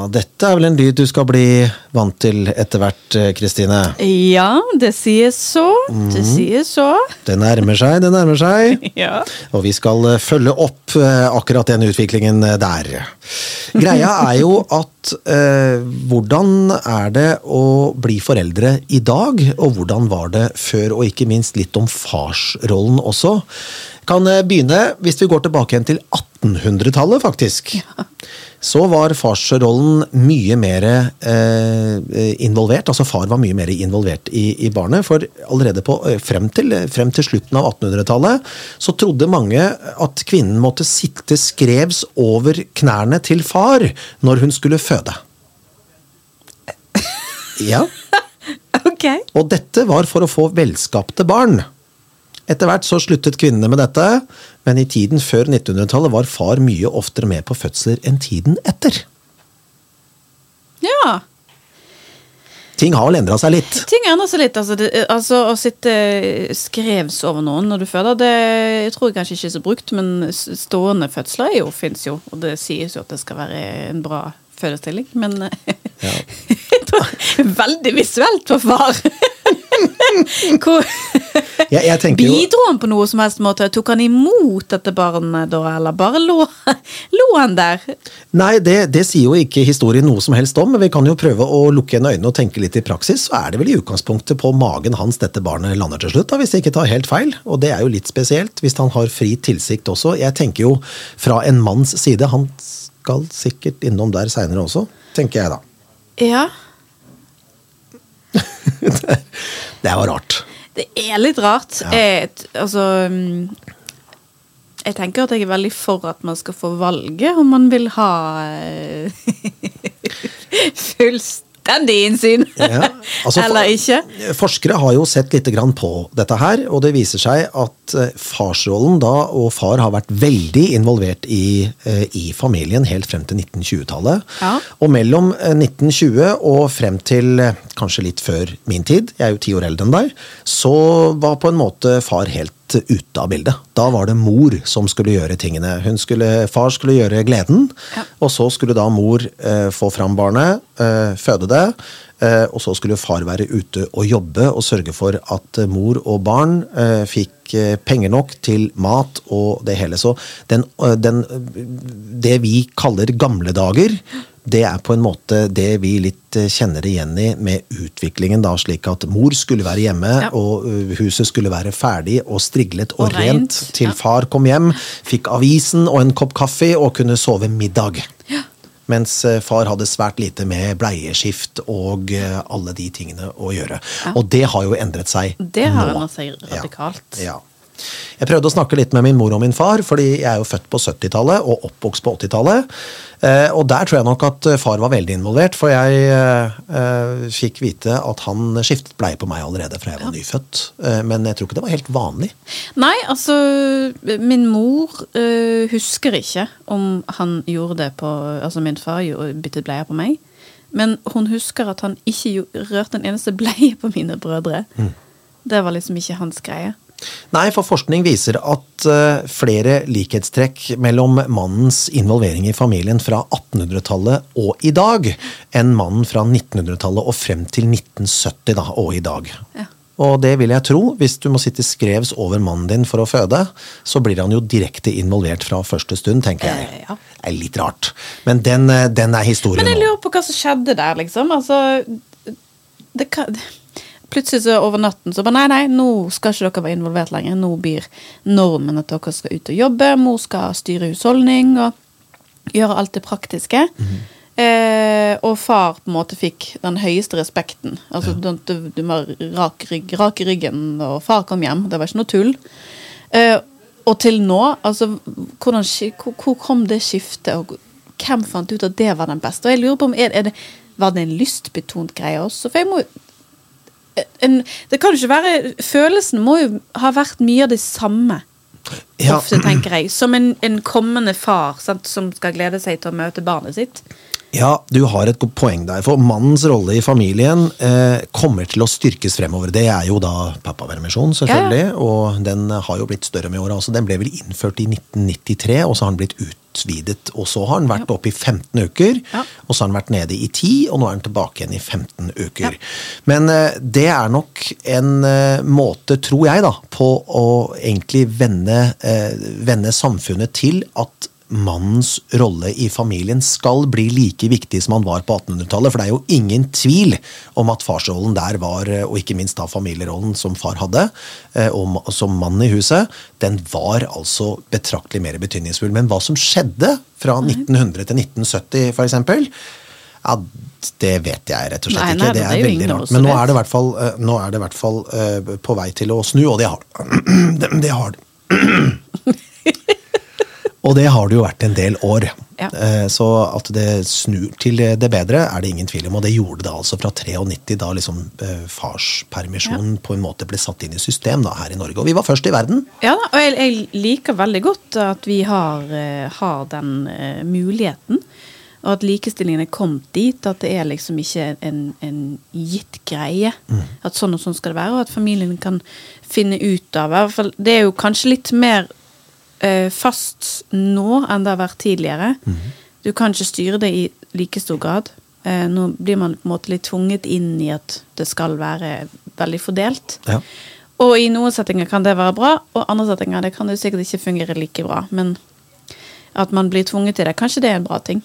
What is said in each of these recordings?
Ja, dette er vel en lyd du skal bli vant til etter hvert, eh, Kristine. Ja, det sies så. Det sies så. Det nærmer seg, det nærmer seg. Ja. Og vi skal eh, følge opp eh, akkurat den utviklingen der. Greia er jo at eh, hvordan er det å bli foreldre i dag, og hvordan var det før, og ikke minst litt om farsrollen også. Kan begynne, hvis vi går tilbake igjen til 1800-tallet, faktisk. Så var farsrollen mye mer eh, involvert. Altså far var mye mer involvert i, i barnet. For allerede på, eh, frem, til, frem til slutten av 1800-tallet så trodde mange at kvinnen måtte sitte skrevs over knærne til far når hun skulle føde. Ja, Ok. og dette var for å få velskapte barn. Etter hvert så sluttet kvinnene med dette, men i tiden før 1900-tallet var far mye oftere med på fødsler enn tiden etter. Ja. Ting har vel endra seg litt. Ting endrer seg litt. Altså, det, altså Å sitte skrevs over noen når du føder, det jeg tror jeg kanskje ikke er så brukt, men stående fødsler er jo, fins jo. Og det sies jo at det skal være en bra fødestilling, men Ja. Veldig visuelt for far! Hvor, Jeg, jeg bidro han på noe som helst måte? Tok han imot dette barnet da, eller bare lå, lå han der? Nei, det, det sier jo ikke historien noe som helst om, men vi kan jo prøve å lukke igjen øynene og tenke litt i praksis. Så er det vel i utgangspunktet på magen hans dette barnet lander til slutt, da, hvis jeg ikke tar helt feil. Og det er jo litt spesielt, hvis han har fri tilsikt også. Jeg tenker jo fra en manns side, han skal sikkert innom der seinere også, tenker jeg da. Ja. Det var rart. Det er litt rart. Ja. Jeg, altså Jeg tenker at jeg er veldig for at man skal få valget om man vil ha eh, din syn! Ja, altså, Eller ikke. Forskere har jo sett litt grann på dette her, og det viser seg at eh, farsrollen da, og far har vært veldig involvert i, eh, i familien helt frem til 1920-tallet. Ja. Og mellom eh, 1920 og frem til eh, kanskje litt før min tid, jeg er jo ti år eldre enn deg, så var på en måte far helt ute av bildet. Da var det mor som skulle gjøre tingene. Hun skulle, far skulle gjøre gleden, Ja. og så skulle da mor eh, få fram barnet, eh, føde det, og så skulle far være ute og jobbe og sørge for at eh, mor og barn eh, fikk eh, penger nok til mat og det hele. Så den, eh, den, det vi kaller gamle dager, det er på en måte det vi litt eh, kjenner igjen i med utviklingen, da, slik at mor skulle være hjemme, Ja. og eh, huset skulle være ferdig og striglet og, Og rent rent, til ja. far kom hjem, fikk avisen og en kopp kaffe og kunne sove middag. Mens eh, far hadde svært lite med bleieskift og eh, alle de tingene å gjøre. Ja. Og det har jo endret seg Det har endret seg radikalt. Ja. ja. Jeg prøvde å snakke litt med min mor og min far, fordi jeg er jo født på 70-tallet og oppvokst på 80-tallet. Eh, og der tror jeg nok at eh, far var veldig involvert, for jeg eh, fikk vite at han skiftet bleie på meg allerede fra jeg var nyfødt. Eh, men jeg tror ikke det var helt vanlig. Nei, altså Min mor husker ikke om han gjorde det på Altså min far byttet bleier på meg. Men hun husker at han ikke rørte en eneste bleie på mine brødre. Det var liksom ikke hans greie. Nei, for forskning viser at eh, flere likhetstrekk mellom mannens involvering i familien fra 1800-tallet og i dag, enn mannen fra 1900-tallet og frem til 1970 da, og i dag. Ja. Og det vil jeg tro. Hvis du må sitte skrevs over mannen din for å føde, så blir han jo direkte involvert fra første stund, tenker jeg. Eh, ja. Det er litt rart. Men den, eh, den er historien Men jeg lurer på hva som skjedde der, liksom. Altså det kan, Plutselig så over natten så bare nei, nei, nå skal ikke dere være involvert lenger. Nå blir normen at dere skal ut og jobbe. Mor skal styre husholdning og gjøre alt det praktiske. eh, og far på en måte fikk den høyeste respekten. Altså du, du, du var rak, rygg, rak i ryggen, og far kom hjem. Det var ikke noe tull. Eh, og til nå, altså hvordan, hvor, hvor kom det skiftet? Og hvem fant ut at det var den beste? Og jeg lurer på om er, er det, Var det en lystbetont greie også? For jeg må en, Det kan jo ikke være Følelsen må jo ha vært mye av det samme. Ja. Ofte, tenker jeg. Som en, en kommende far sant, som skal glede seg til å møte barnet sitt. Ja, du har et godt poeng der. For mannens rolle i familien eh, kommer til å styrkes fremover. Det er jo da pappapermisjon, selvfølgelig. Og den har jo blitt større med åra også. Den ble vel innført i 1993, og så har den blitt utvidet. Og så har den vært oppe i 15 uker, Ja. og så har den vært nede i 10, og nå er den tilbake igjen i 15 uker. Ja. Men eh, det er nok en eh, måte, tror jeg, da, på å egentlig vende, eh, vende samfunnet til at mannens rolle i familien skal bli like viktig som han var på 1800-tallet. For det er jo ingen tvil om at farsrollen der var, eh, og ikke minst da familierollen som far hadde, eh, og som mann i huset, den var altså betraktelig mer betydningsfull. Men hva som skjedde fra 1900 til 1970 f.eks., ja, det vet jeg rett og slett Nei, ikke. nei, det det er, er veldig rart. Men nå er det i hvert fall, eh, er det i hvert fall uh, på vei til å snu, og det har det. det har det. Og det har det jo vært en del år. Ja. Eh, Så at det snur til det bedre, er det ingen tvil om. Og det gjorde det altså fra 93, da liksom farspermisjonen farspermisjonen på en måte ble satt inn i system da, her i Norge. Og vi var først i verden. Ja og jeg, jeg liker veldig godt at vi har, eh, har den eh, muligheten. Og at likestillingen er kommet dit. At det er liksom ikke en, en gitt greie. At sånn og sånn skal det være. Og at familien kan finne ut av det. Det er jo kanskje litt mer eh, fast nå enn det har vært tidligere. Du kan ikke styre det i like stor grad. Eh, nå blir man på en måte litt tvunget inn i at det skal være veldig fordelt. Ja. Og i noen settinger kan det være bra, og andre settinger det kan det sikkert ikke fungere like bra. Men at man blir tvunget til det, kanskje det er en bra ting.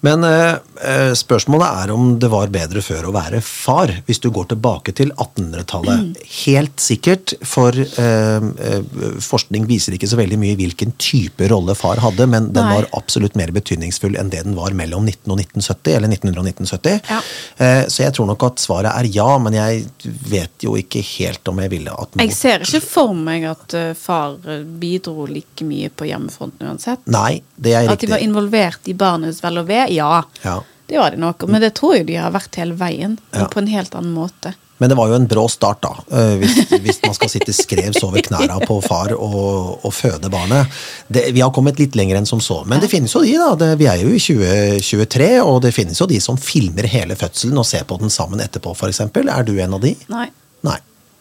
Men eh, eh, spørsmålet er om det var bedre før å være far, hvis du går tilbake til 1800-tallet. Helt sikkert, for eh, eh, forskning viser ikke så veldig mye hvilken type rolle far hadde, men den Nei. var absolutt mer betydningsfull enn det den var mellom 19 og 1970, eller 1900 og 1970. Ja. Eh, så jeg tror nok at svaret er ja, men jeg vet jo ikke helt om jeg ville at Jeg ser ikke for meg at eh, far bidro like mye på hjemmefronten uansett. Nei, det er At de var involvert i barnets vel og ve, ja. Ja. Det var det nok. Men det tror jeg de har vært hele veien, Ja. på en helt annen måte. Men det var jo en brå start, da. eh, Hvis, hvis man skal sitte skrevs over knæra på far og, og føde barnet. Det, vi har kommet litt lenger enn som så. Men det finnes jo de, da. Det, vi er jo i 2023, og det finnes jo de som filmer hele fødselen og ser på den sammen etterpå, f.eks. Er du en av de? Nei. Nei.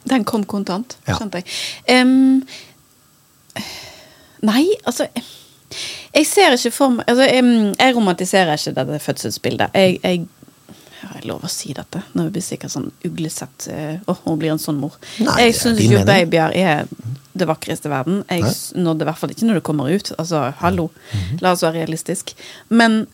Den kom kontant, skjønte jeg. Um, nei, altså Jeg ser ikke for meg altså, jeg, Jeg romantiserer ikke dette fødselsbildet. Jeg, jeg har jeg lov å si dette? Nå blir sikkert sånn uglesett Å, Åh, hun blir en sånn mor. Nei, jeg syns ikke mening. babyer er det vakreste i verden. Jeg nådde i hvert fall ikke når det kommer ut. Altså, hallo. Mhm. La oss være realistisk. Men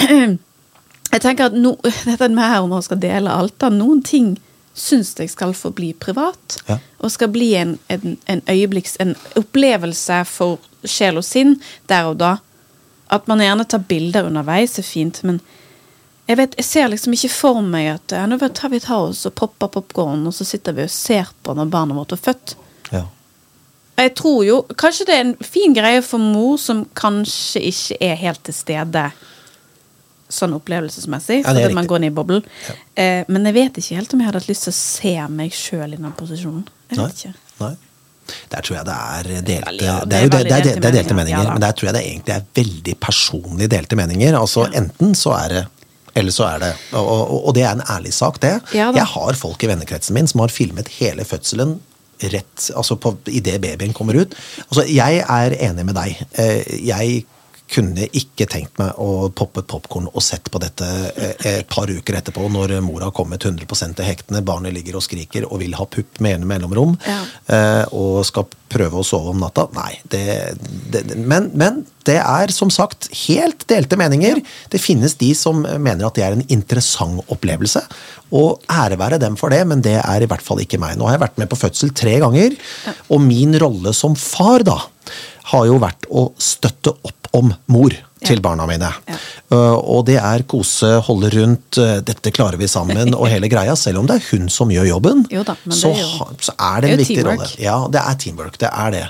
jeg tenker at no, dette med her om man skal dele alt, da, noen ting syns jeg skal få bli privat. Ja. Og skal bli en, en, en øyeblikks En opplevelse for sjel og sinn der og da. At man gjerne tar bilder underveis, er fint, men jeg, vet, jeg ser liksom ikke for meg at ja, nå tar vi tar oss og popper popkorn, og så sitter vi og ser på når barnet vårt er født. Ja. Jeg tror jo Kanskje det er en fin greie for mor som kanskje ikke er helt til stede sånn opplevelsesmessig, Ja, er fordi man går ned i boblen. Eh, men jeg vet ikke helt om jeg hadde hatt lyst til å se meg sjøl i den posisjonen. Jeg Nei. ikke. Nei. Der tror jeg det er delte Veldig, ja, Det er jo det, er, delte det er delte meninger, ja men der tror jeg det egentlig er veldig personlig delte meninger. Altså Enten så er det eller så er det Og, og, og det er en ærlig sak, det. Jeg har folk i vennekretsen min som har filmet hele fødselen rett altså på, idet babyen kommer ut. Altså, jeg er enig med deg. Eh, Jeg kunne ikke tenkt meg å poppe popkorn og sett på dette eh, et par uker etterpå, når mor har kommet 100% til hektene, barnet ligger og skriker og vil ha pupp med ene mellomrom, Ja. eh, og skal prøve å sove om natta. Nei, det, det, det- men, men det er som sagt helt delte meninger. Det finnes de som mener at det er en interessant opplevelse, og ære være dem for det, men det er i hvert fall ikke meg. Nå har jeg vært med på fødsel tre ganger, og min rolle som far da, har jo vært å støtte opp om mor til barna mine. Ja. Uh, og det er kose, holde rundt, uh, dette klarer vi sammen og hele greia. Selv om det er hun som gjør jobben, Jo da, men så, det er jo- så er det en det er viktig teamwork. rolle. Ja, det er teamwork. Det er det.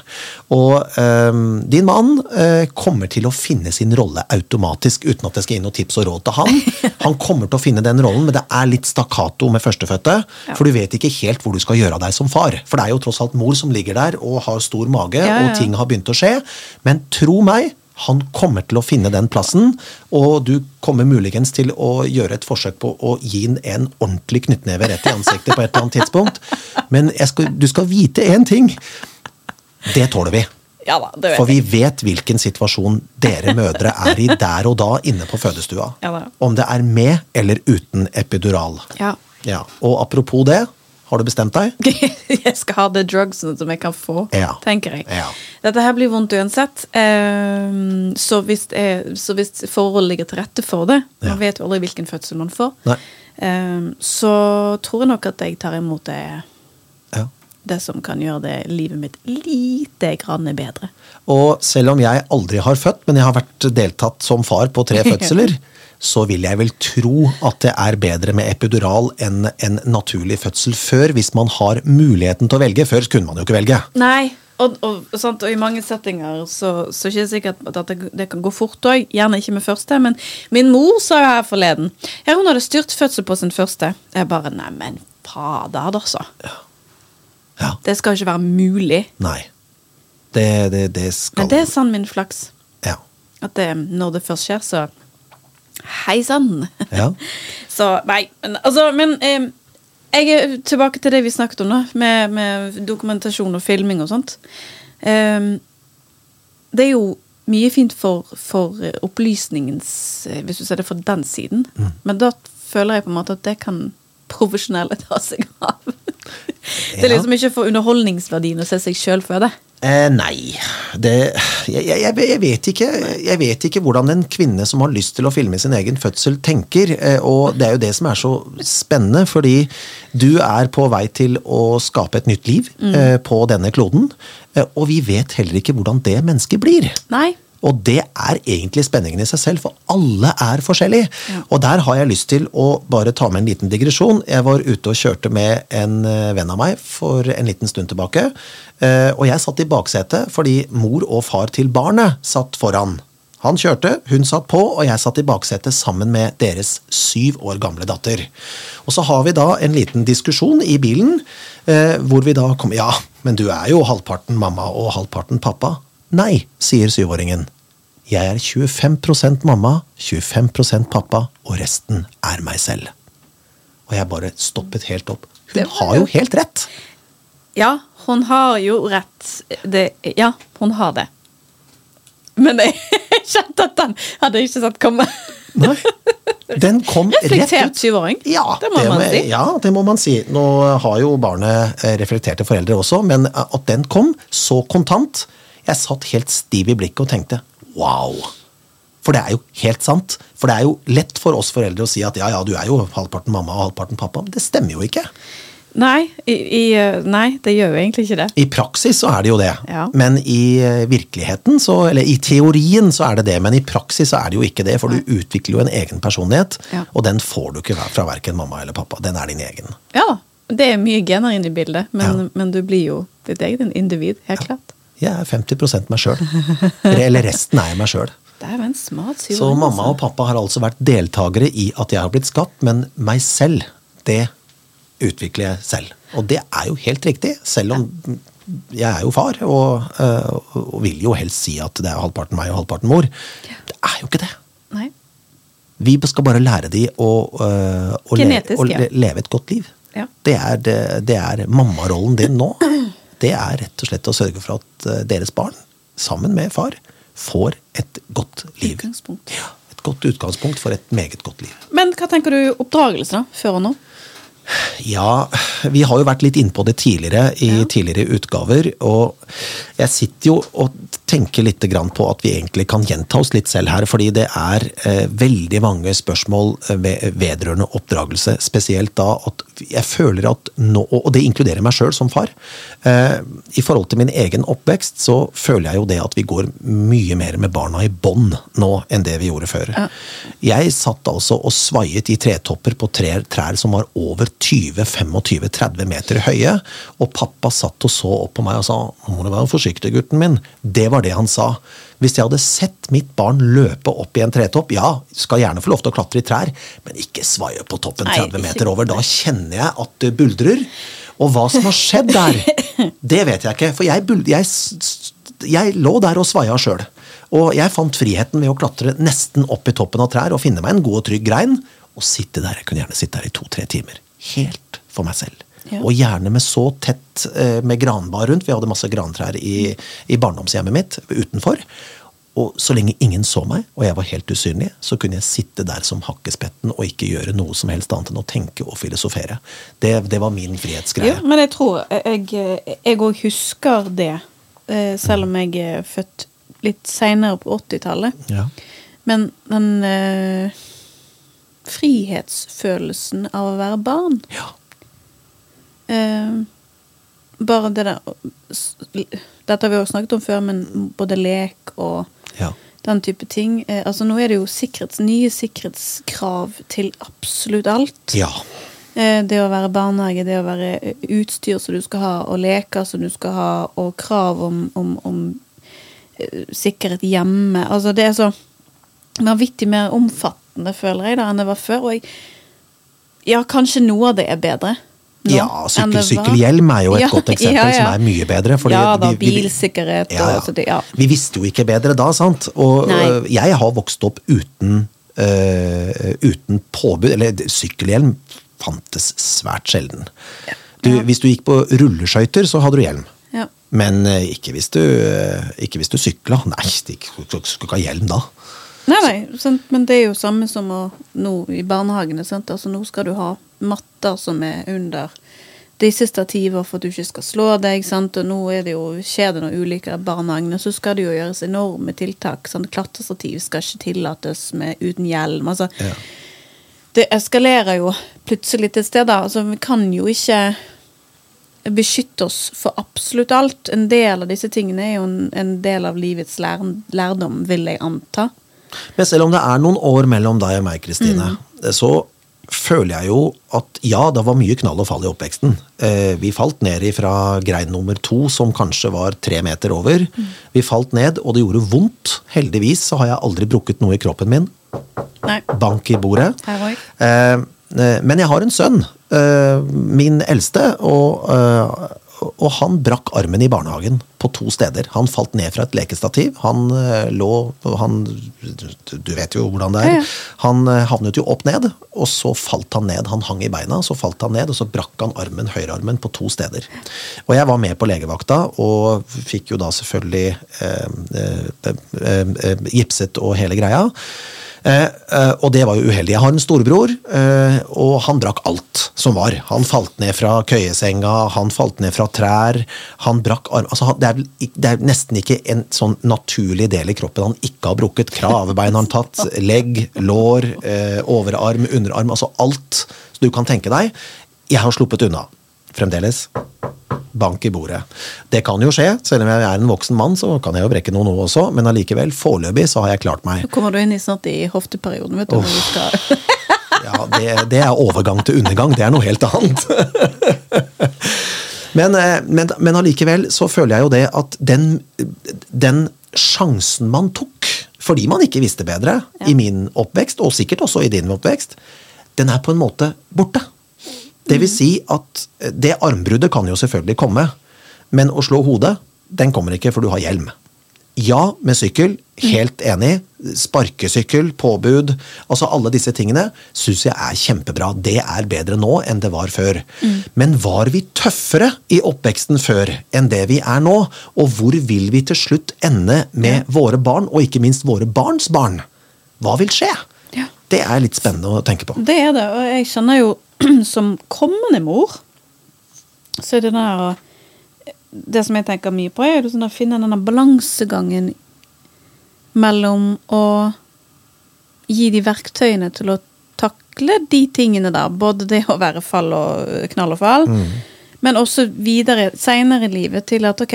Og um, din mann uh, kommer til å finne sin rolle automatisk, uten at jeg skal gi noe tips og råd til han. Han kommer til å finne den rollen, men det er litt stakkato med førstefødte. Ja. For du vet ikke helt hvor du skal gjøre av deg som far. For det er jo tross alt mor som ligger der og har stor mage, ja. og ting har begynt å skje. Men tro meg, han kommer til å finne den plassen, og du kommer muligens til å gjøre et forsøk på å gi ham en ordentlig knyttneve rett i ansiktet på et eller annet tidspunkt. Men jeg skal, du skal vite én ting. Det tåler vi. Ja da, det vet For vi vet hvilken situasjon dere mødre er i der og da inne på fødestua. Ja da. Om det er med eller uten epidural. Ja. Ja. Og apropos det, har du bestemt deg? jeg skal ha de drugsene som jeg kan få, Ja. tenker jeg. Ja. Dette her blir vondt uansett. ehm, så, hvis jeg, så hvis forholdet ligger til rette for det. Man vet jo aldri hvilken fødsel man får. Nei. ehm, så tror jeg nok at jeg tar imot det, det som kan gjøre det livet mitt lite grann bedre. Og selv om jeg aldri har født, men jeg har vært deltatt som far på tre fødsler, så vil jeg vel tro at det er bedre med epidural enn en naturlig fødsel før, hvis man har muligheten til å velge. Før kunne man jo ikke velge. Nei, og, og, sant, og i mange settinger så, så er det ikke sikkert at det, det kan gå fort òg. Gjerne ikke med første, men min mor sa jo her forleden Ja, hun hadde styrt fødsel på sin første. Jeg bare Neimen, fader, altså. Ja. Det skal ikke være mulig. Nei. Det, det, det skal Men det er sann min flaks. Ja. At det, når det først skjer, så Hei sann! Ja. så nei, men altså Men eh, jeg er tilbake til det vi snakket om, da, med, med dokumentasjon og filming og sånt. Eh, det er jo mye fint for, for opplysningens eh, Hvis du ser det fra den siden. Mm. Men da føler jeg på en måte at det kan profesjonelle ta seg av. det er liksom ikke for underholdningsverdien å se seg sjøl føde. Eh, nei, det jeg, jeg, jeg, vet ikke, jeg vet ikke hvordan en kvinne som har lyst til å filme sin egen fødsel, tenker. Eh, og det er jo det som er så spennende, fordi du er på vei til å skape et nytt liv mm. på denne kloden. Eh, og vi vet heller ikke hvordan det mennesket blir. Nei. Og det er egentlig spenningen i seg selv, for alle er forskjellige. Og der har jeg lyst til å bare ta med en liten digresjon. Jeg var ute og kjørte med en eh, venn av meg for en liten stund tilbake. Eh, Og jeg satt i baksetet fordi mor og far til barnet satt foran. Han kjørte, hun satt på, og jeg satt i baksetet sammen med deres syv år gamle datter. Og så har vi da en liten diskusjon i bilen, eh, hvor vi da kommer Ja, men du er jo halvparten mamma og halvparten pappa. Nei, sier syvåringen. Jeg er 25% mamma, 25% pappa, og resten er meg selv. Og jeg bare stoppet helt opp. Hun har jo helt rett! Ja, hun har jo rett. Det, ja, hun har det. Men jeg kjente at den hadde jeg ikke sett komme. Nei. Den kom rett Reflektert ut. syvåring. Ja Det må man si. Ja, det må man si. Nå har jo barnet eh, reflekterte foreldre også, men at den kom så kontant Jeg satt helt stiv i blikket og tenkte wow. For det er jo helt sant. For det er jo lett for oss foreldre å si at ja, ja, du er jo halvparten mamma og halvparten pappa. Men det stemmer jo ikke. Nei, i, i, eh, nei, det gjør jo egentlig ikke det. I praksis så er det jo det. Ja. Men i eh, virkeligheten, så, eller i teorien, så er det det. Men i praksis så er det jo ikke det, for du utvikler jo en egen personlighet. Ja. Og den får du ikke fra verken mamma eller pappa. Den er din egen. Ja, det er mye gener inne i bildet, men, men du blir jo ditt eget individ, helt klart. Jeg er 50% meg sjøl. Eller resten er jeg meg sjøl. Det jo en smart syvåring. Så mamma altså. og pappa har altså vært deltakere i at jeg har blitt skapt, men meg selv, det utvikler jeg selv. Og det er jo helt riktig, selv om jeg er jo far, og, øh, og vil jo helst si at det er halvparten meg og halvparten mor. Det er jo ikke det. Nei. Vi skal bare lære de å, øh, å, le, Genetisk, å ja. leve et godt liv. Ja. Det er, det, det er mammarollen din nå. Det er rett og slett å sørge for at øh, deres barn, sammen med far, får et godt liv. Utgangspunkt. Ja, et godt utgangspunkt for et meget godt liv. Men hva tenker du oppdragelse, da? Før og nå? Ja, vi har jo vært litt innpå det tidligere i Ja. tidligere utgaver. Og jeg sitter jo og tenker litt grann på at vi egentlig kan gjenta oss litt selv her. Fordi det er eh, veldig mange spørsmål eh, ved, vedrørende oppdragelse. Spesielt da at jeg føler at nå, og det inkluderer meg sjøl som far. Eh, I forhold til min egen oppvekst så føler jeg jo det at vi går mye mer med barna i bånd nå enn det vi gjorde før. Jeg satt altså og svaiet i tretopper på trær, trær som var over 20-25-30 meter høye, og pappa satt og så opp på meg og sa må du være forsiktig, gutten min'. Det var det han sa. Hvis jeg hadde sett mitt barn løpe opp i en tretopp, ja, skal gjerne få lov til å klatre i trær, men ikke svaie på toppen 30 meter over. Da kjenner jeg at det buldrer. Og hva som har skjedd der, det vet jeg ikke. For jeg, jeg, jeg lå der og svaia sjøl. Og jeg fant friheten ved å klatre nesten opp i toppen av trær og finne meg en god og trygg grein. Og sitte der. Jeg kunne gjerne sitte der i to-tre timer. Helt for meg selv. Ja. Og gjerne med så tett eh, med granbar rundt. Vi hadde masse grantrær i, i barndomshjemmet mitt utenfor. Og så lenge ingen så meg, og jeg var helt usynlig, så kunne jeg sitte der som hakkespetten og ikke gjøre noe som helst annet enn å tenke og filosofere. Det, det var min frihetsgreie. Jo, men jeg tror Jeg òg husker det, eh, selv om jeg er født litt seinere på 80-tallet. Ja. Men den øh, frihetsfølelsen av å være barn ja. Eh, Bare det der Dette har vi jo snakket om før, men både lek og ja. den type ting. Eh, altså Nå er det jo sikkerhets, nye sikkerhetskrav til absolutt alt. Ja. Eh, Det å være barnehage, det å være eh, utstyr som du skal ha, og leker som du skal ha, og krav om, om, om eh, sikkerhet hjemme. Altså Det er så vanvittig mer omfattende, føler jeg, da, enn det var før. Og jeg, ja, kanskje noe av det er bedre. Nå Ja, sykkel, sykkelhjelm er jo et Ja, godt eksempel ja, ja. som er mye bedre. ja da, vi- vi- bilsikkerhet og det, ja. Vi visste jo ikke bedre da, sant? Og Nei. øh, jeg har vokst opp uten, uh, uten påbud. Eller sykkelhjelm fantes svært sjelden. Du. Hvis du gikk på rulleskøyter, så hadde du hjelm. Ja. Men øh, ikke hvis du, ikke hvis du sykla. Nei, du skulle ikke ha hjelm da. Nei, nei, sant? men det er jo samme som å, nå i barnehagene. Sant? Altså, nå skal du ha matter som er under disse stativer for at du ikke skal slå deg. Sant? Og nå er det jo, skjer det noen ulykker i barnehagene, så skal det jo gjøres enorme tiltak. Sant? Klatrestativ skal ikke tillates med, uten hjelm. Altså, Ja. det eskalerer jo plutselig til steder. Altså, vi kan jo ikke beskytte oss for absolutt alt. En del av disse tingene er jo en, en del av livets lær, lærdom, vil jeg anta. Men selv om det er noen år mellom deg og meg, Kristine, Mm. så føler jeg jo at ja, det var mye knall og fall i oppveksten. Eh, vi falt ned fra grein nummer to, som kanskje var tre meter over. Mm. Vi falt ned, og det gjorde vondt. Heldigvis så har jeg aldri brukket noe i kroppen min. Nei. Bank i bordet. Eh, eh, men jeg har en sønn, eh, min eldste, og, eh, og han brakk armen i barnehagen på to steder. Han falt ned fra et lekestativ. Han eh, lå han, Du vet jo hvordan det er. Ja, ja. Han eh, havnet jo opp ned, og så falt han ned. Han hang i beina, så falt han ned, og så brakk han armen, høyrearmen på to steder. Og jeg var med på legevakta, og fikk jo da selvfølgelig eh, eh, eh, eh, gipset og hele greia. Og det var jo uheldig. Jeg har en storebror, og han drakk alt som var. Han falt ned fra køyesenga, han falt ned fra trær, han brakk arm altså, det, er, det er nesten ikke en sånn naturlig del i kroppen han ikke har brukket. Kravebein har han tatt, legg, lår, eh, overarm, underarm, altså alt du kan tenke deg. Jeg har sluppet unna. Fremdeles. Bank i bordet. Det kan jo skje, selv om jeg er en voksen mann, så kan jeg jo brekke noe nå også, men allikevel, foreløpig så har jeg klart meg. Nå kommer du inn i snart i hofteperioden, vet du. Når du skal. Ja, det, det er overgang til undergang. Det er noe helt annet. Men, eh, men, men allikevel så føler jeg jo det at den, den sjansen man tok, fordi man ikke visste bedre i min oppvekst, og sikkert også i din oppvekst, den er på en måte borte. Det vil si at det armbruddet kan jo selvfølgelig komme, men å slå hodet, den kommer ikke, for du har hjelm. Ja, med sykkel. Helt enig. Sparkesykkel, påbud. Altså alle disse tingene syns jeg er kjempebra. Det er bedre nå enn det var før. Men var vi tøffere i oppveksten før enn det vi er nå? Og hvor vil vi til slutt ende med våre barn, og ikke minst våre barns barn? Hva vil skje? Ja. Det er litt spennende å tenke på. Det er det, og jeg kjenner jo som kommende mor Så er det der Det som jeg tenker mye på, er sånn å finne denne balansegangen mellom å gi de verktøyene til å takle de tingene der. Både det å være fall og knall og fall, men også videre, seinere i livet, til at ok,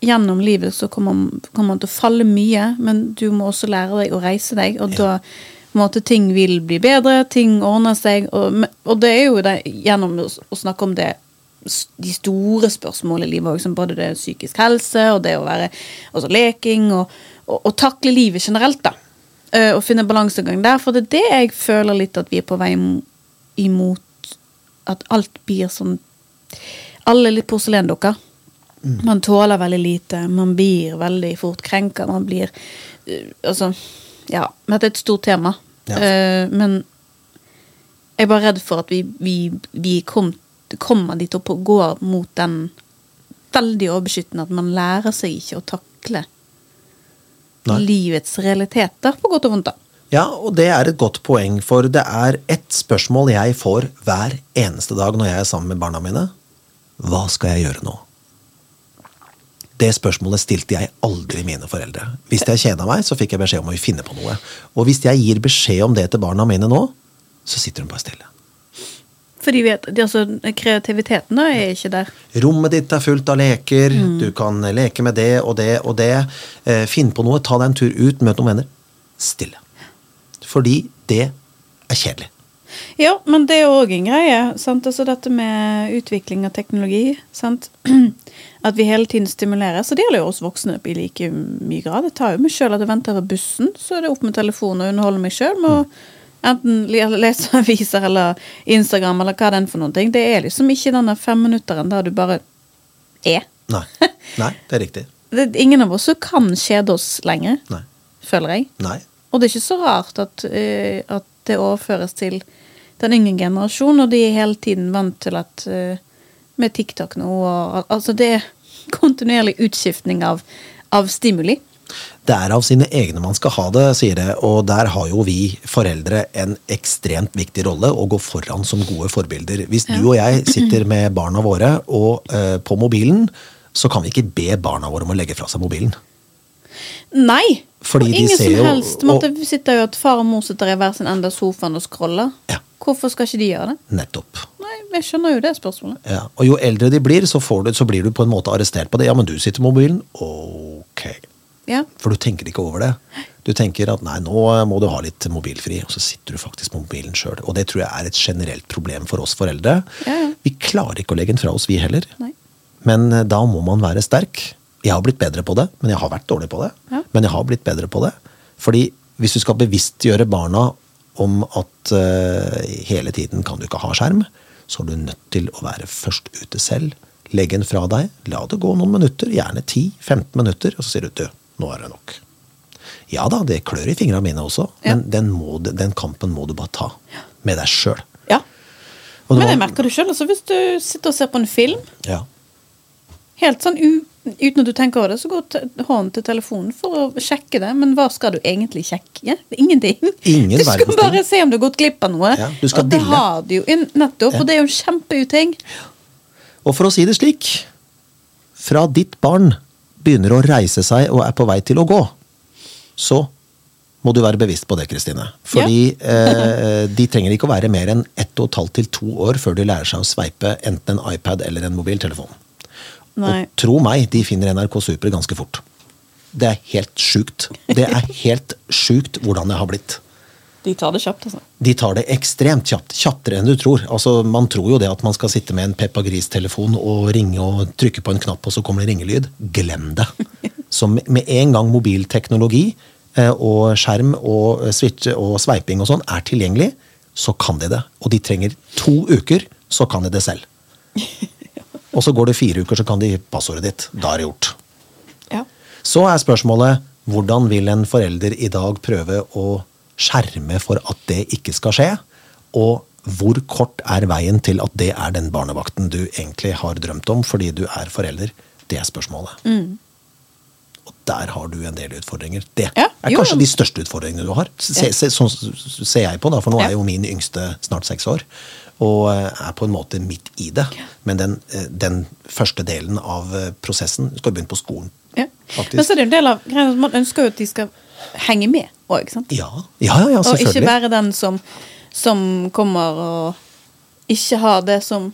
gjennom livet så kommer kommer man til å falle mye, men du må også lære deg å reise deg, og da på en måte ting vil bli bedre, ting ordner seg, og, og det er jo det, gjennom å, snakke om det de store spørsmålene i livet òg, som både det psykisk helse og det å være altså leking og, og, og takle livet generelt, da. Eh, og finne balansegang der. For det er det jeg føler litt at vi er på vei imot at alt blir sånn Alle er litt porselendukker. Man tåler veldig lite, man blir veldig fort krenka, man blir eh, Altså, ja. Men dette er et stort tema. Ja. uh, men jeg er bare redd for at vi, vi, vi kom kommer dit opp og gå mot den veldig overbeskyttende at man lærer seg ikke å takle Nei. livets realiteter, på godt og vondt. da. Ja, og det er et godt poeng, for det er ett spørsmål jeg får hver eneste dag når jeg er sammen med barna mine. Hva skal jeg gjøre nå? Det spørsmålet stilte jeg aldri mine foreldre. Hvis jeg kjeda meg, så fikk jeg beskjed om å finne på noe. Og hvis jeg gir beskjed om det til barna mine nå, så sitter de bare stille. For vi vet, altså, kreativiteten er ikke der. Rommet ditt er fullt av leker, du kan leke med det og det og det. Eh, Finn på noe, ta deg en tur ut, møt noen venner. Stille. Fordi det er kjedelig. Ja, men det er òg en greie. Sant? Altså dette med utvikling av teknologi. Sant? At vi hele tiden stimulerer. Så det gjelder jo oss voksne i like mye grad. Jeg tar jo meg sjøl at jeg venter på bussen, så er det opp med telefonen og underholder meg sjøl med å enten le- lese aviser eller Instagram eller hva det er for noen ting. Det er liksom ikke denne femminutteren der du bare er. Nei. Nei, det er riktig. Det er ingen av oss som kan kjede oss lenger, Nei. føler jeg. Nei. Og det er ikke så rart at, uh, at det overføres til den yngre generasjonen, og de er hele tiden vant til at uh, med TikTok nå og Altså, det er kontinuerlig utskiftning av, av stimuli. Det er av sine egne man skal ha det, sier det, og der har jo vi foreldre en ekstremt viktig rolle å gå foran som gode forbilder. Hvis du og jeg sitter med barna våre og eh, på mobilen, så kan vi ikke be barna våre om å legge fra seg mobilen. Nei! Fordi og ingen som jo- helst måtte sitte jo at far og mor sitter i hver sin ende av sofaen og scroller. Ja. Hvorfor skal ikke de gjøre det? Nettopp. Nei, jeg skjønner jo det spørsmålet. Ja. Og jo eldre de blir, så, får du, så blir du på en måte arrestert på det. Ja, men du sitter med mobilen. Ok. Ja. For du tenker ikke over det. Du tenker at nei, nå må du ha litt mobilfri, og så sitter du faktisk på mobilen sjøl. Og det tror jeg er et generelt problem for oss foreldre. Ja, ja. Vi klarer ikke å legge den fra oss, vi heller. Nei. Men eh, da må man være sterk. Jeg har blitt bedre på det, men jeg har vært dårlig på det. Men jeg har blitt bedre på det. Fordi hvis du skal bevisstgjøre barna om at uh, hele tiden kan du ikke ha skjerm, så er du nødt til å være først ute selv. Legg den fra deg, la det gå noen minutter, gjerne 10-15 minutter, og så sier du du, nå er det nok. Ja da, det klør i fingrene mine også, Ja. men den, må, den kampen må du bare ta. Med deg sjøl. ja. Og det Men var- merker du sjøl. Altså, hvis du sitter og ser på en film, Ja. helt sånn uten at du tenker over det, så går hånden til telefonen for å sjekke det. Men hva skal du egentlig sjekke? Ingenting. Ingen du skal bare se om du har gått glipp av noe. Ja, du skal og det dille. har du jo nettopp, og det er jo en kjempeuting. Og for å si det slik, fra ditt barn begynner å reise seg og er på vei til å gå, så må du være bevisst på det, Kristine. Fordi eh, de trenger ikke å være mer enn ett og et halvt til to år før de lærer seg å sveipe enten en iPad eller en mobiltelefon. Nei. Og tro meg, de finner NRK Super ganske fort. Det er helt sjukt. Det er helt sjukt hvordan det har blitt. De tar det kjapt, altså. De tar det ekstremt kjapt. Kjappere enn du tror. Altså, Man tror jo det at man skal sitte med en Peppa Gris-telefon og ringe og trykke på en knapp, og så kommer det ringelyd. Glem det. Så med med en gang mobilteknologi eh, og skjerm og eh, switch og sveiping og sånn er tilgjengelig, så kan de det. Og de trenger to uker, så kan de det selv. Og så går det fire uker, så kan de passordet ditt. Da er det gjort. Ja. Så er spørsmålet hvordan vil en forelder i dag prøve å skjerme for at det ikke skal skje? Og hvor kort er veien til at det er den barnevakten du egentlig har drømt om fordi du er forelder? Det er spørsmålet. Og der har du en del utfordringer. Det Ja, er jo. kanskje de største utfordringene du har. Se, se, sånn ser jeg på, da, for nå er jo min yngste snart seks år. Og eh, er på en måte midt i det. Men den, eh, den første delen av eh, prosessen skal begynne på skolen. Ja. Men så er det en del av Man ønsker jo at de skal henge med òg, ikke sant? Ja, ja, ja, ja og ikke bare være den som, som kommer og ikke har det som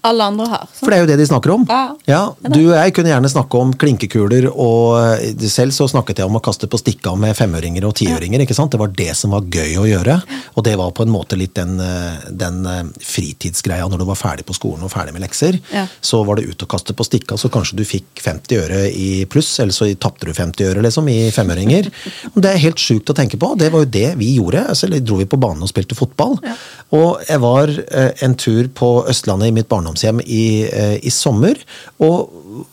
alle andre har. sant? For det er jo det de snakker om. Ja. du og jeg kunne gjerne snakke om klinkekuler, og eh, selv så snakket jeg om å kaste på stikka med femøringer og tiøringer. ikke sant? Det var det som var gøy å gjøre. Og det var på en måte litt den, eh, den eh, fritidsgreia når du var ferdig på skolen og ferdig med lekser. Ja. Så var det ut og kaste på stikka, så kanskje du fikk 50 øre i pluss, eller så tapte du 50 øre liksom, i femøringer. Det er helt sjukt å tenke på. Det var jo det vi gjorde. Altså, dro vi på banen og spilte fotball. Og jeg var en tur på Østlandet i mitt barndomshjem i, eh, i sommer, og